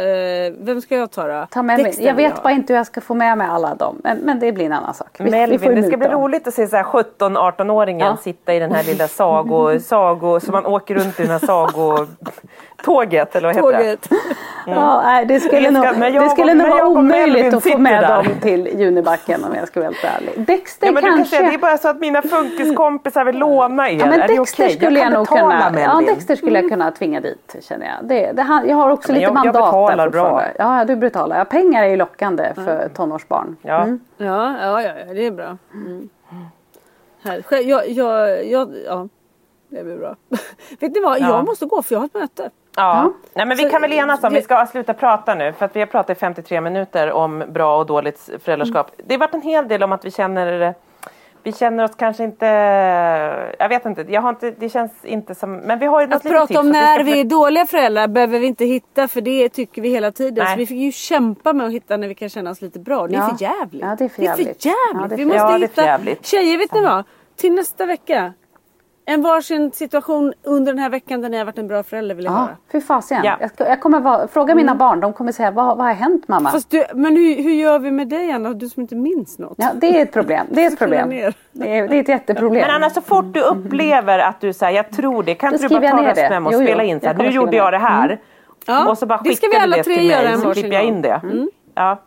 Eh, vem ska jag ta då? Ta med mig. Dexter Jag vet bara inte hur jag ska få med mig alla dem. Men, men det blir en annan sak. Vi- vi får Melvin, det ska bli dem. roligt att se så här 17-18-åringen Ja. sitta i den här lilla sago, *laughs* sago, så man åker runt i den här sagotåget eller vad heter det? Tåget. Ja, nej, det skulle Jag nog, jag det skulle nog vara jag omöjligt att få med där. dem till Junibacken om jag ska vara helt ärlig. Dexter Ja, men du kan kanske. säga, det är bara så att mina funkiskompisar vill låna er. Ja, men är Dexter okej? skulle jag, kan nog kunna, ja. Dexter skulle jag kunna tvinga dit känner jag. Det, det, jag har också Ja, lite jag- jag mandat betalar där bra. Ja, du betalar. Ja, pengar är ju lockande för tonårsbarn. Ja. Ja, ja, ja, ja, det är bra. Mm. Här, jag, jag, jag, ja, det blir bra. *laughs* Vet ni vad, Ja. jag måste gå för jag har ett möte. Ja. Nej, men vi Så- kan väl enas om, det- vi ska sluta prata nu för att vi har pratat i 53 minuter om bra och dåligt föräldraskap. Mm. Det har varit en hel del om att vi känner vi känner oss kanske inte, jag vet inte, jag har inte, det känns inte som, men vi har ju Att prata om när ska vi är dåliga föräldrar behöver vi inte hitta för det tycker vi hela tiden. Nej. Så vi fick ju kämpa med att hitta när vi kan känna oss lite bra. Det är Ja. för jävligt. Ja, det är för Det är för jävligt. jävligt. Ja, är vi för- måste Ja, hitta... jävligt. Tjejer, vet ni vad? Till nästa vecka. En varsin situation under den här veckan där ni har varit en bra förälder vill jag Ja, höra. fy fasiken. Ja. Jag, jag kommer vara, fråga mina barn, de kommer säga vad, vad har hänt mamma? Fast du, men hur, hur gör vi med dig Anna? Du som inte minns något. Ja, det är ett problem. Det är ett problem. Det är, det är ett jätteproblem. Men Anna, så fort du upplever att du säger jag tror det, kan inte du bara ta röstmemo och Jo, jo, spela in så här, nu gjorde jag det här. Ja, Och så bara det ska vi skickar alla du det tre till göra mig en så klipper jag in det. Ja.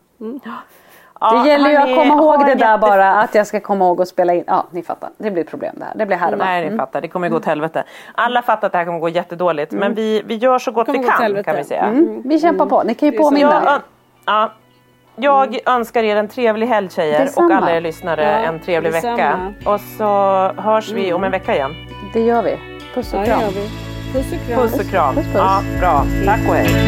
Det gäller ju att komma ihåg det där bara, att jag ska komma ihåg att spela in. Ja, ni fattar. Det blir problem det här. Det blir härva. Nej, ni fattar. Det kommer gå åt helvete. Alla fattar att det här kommer gå jättedåligt. Men vi, vi gör så gott vi kan, kan vi säga. Mm. Vi kämpar på. Ni kan ju påminna. ja, jag önskar er en trevlig helg tjejer Detsamma. och alla er lyssnare Ja, en trevlig detsamma. vecka. Och så hörs vi om en vecka igen. Det gör vi. Puss Ja, och det kram. gör vi. Puss och kram. Puss och kram. Puss, puss. Ja, bra. Tack och hej.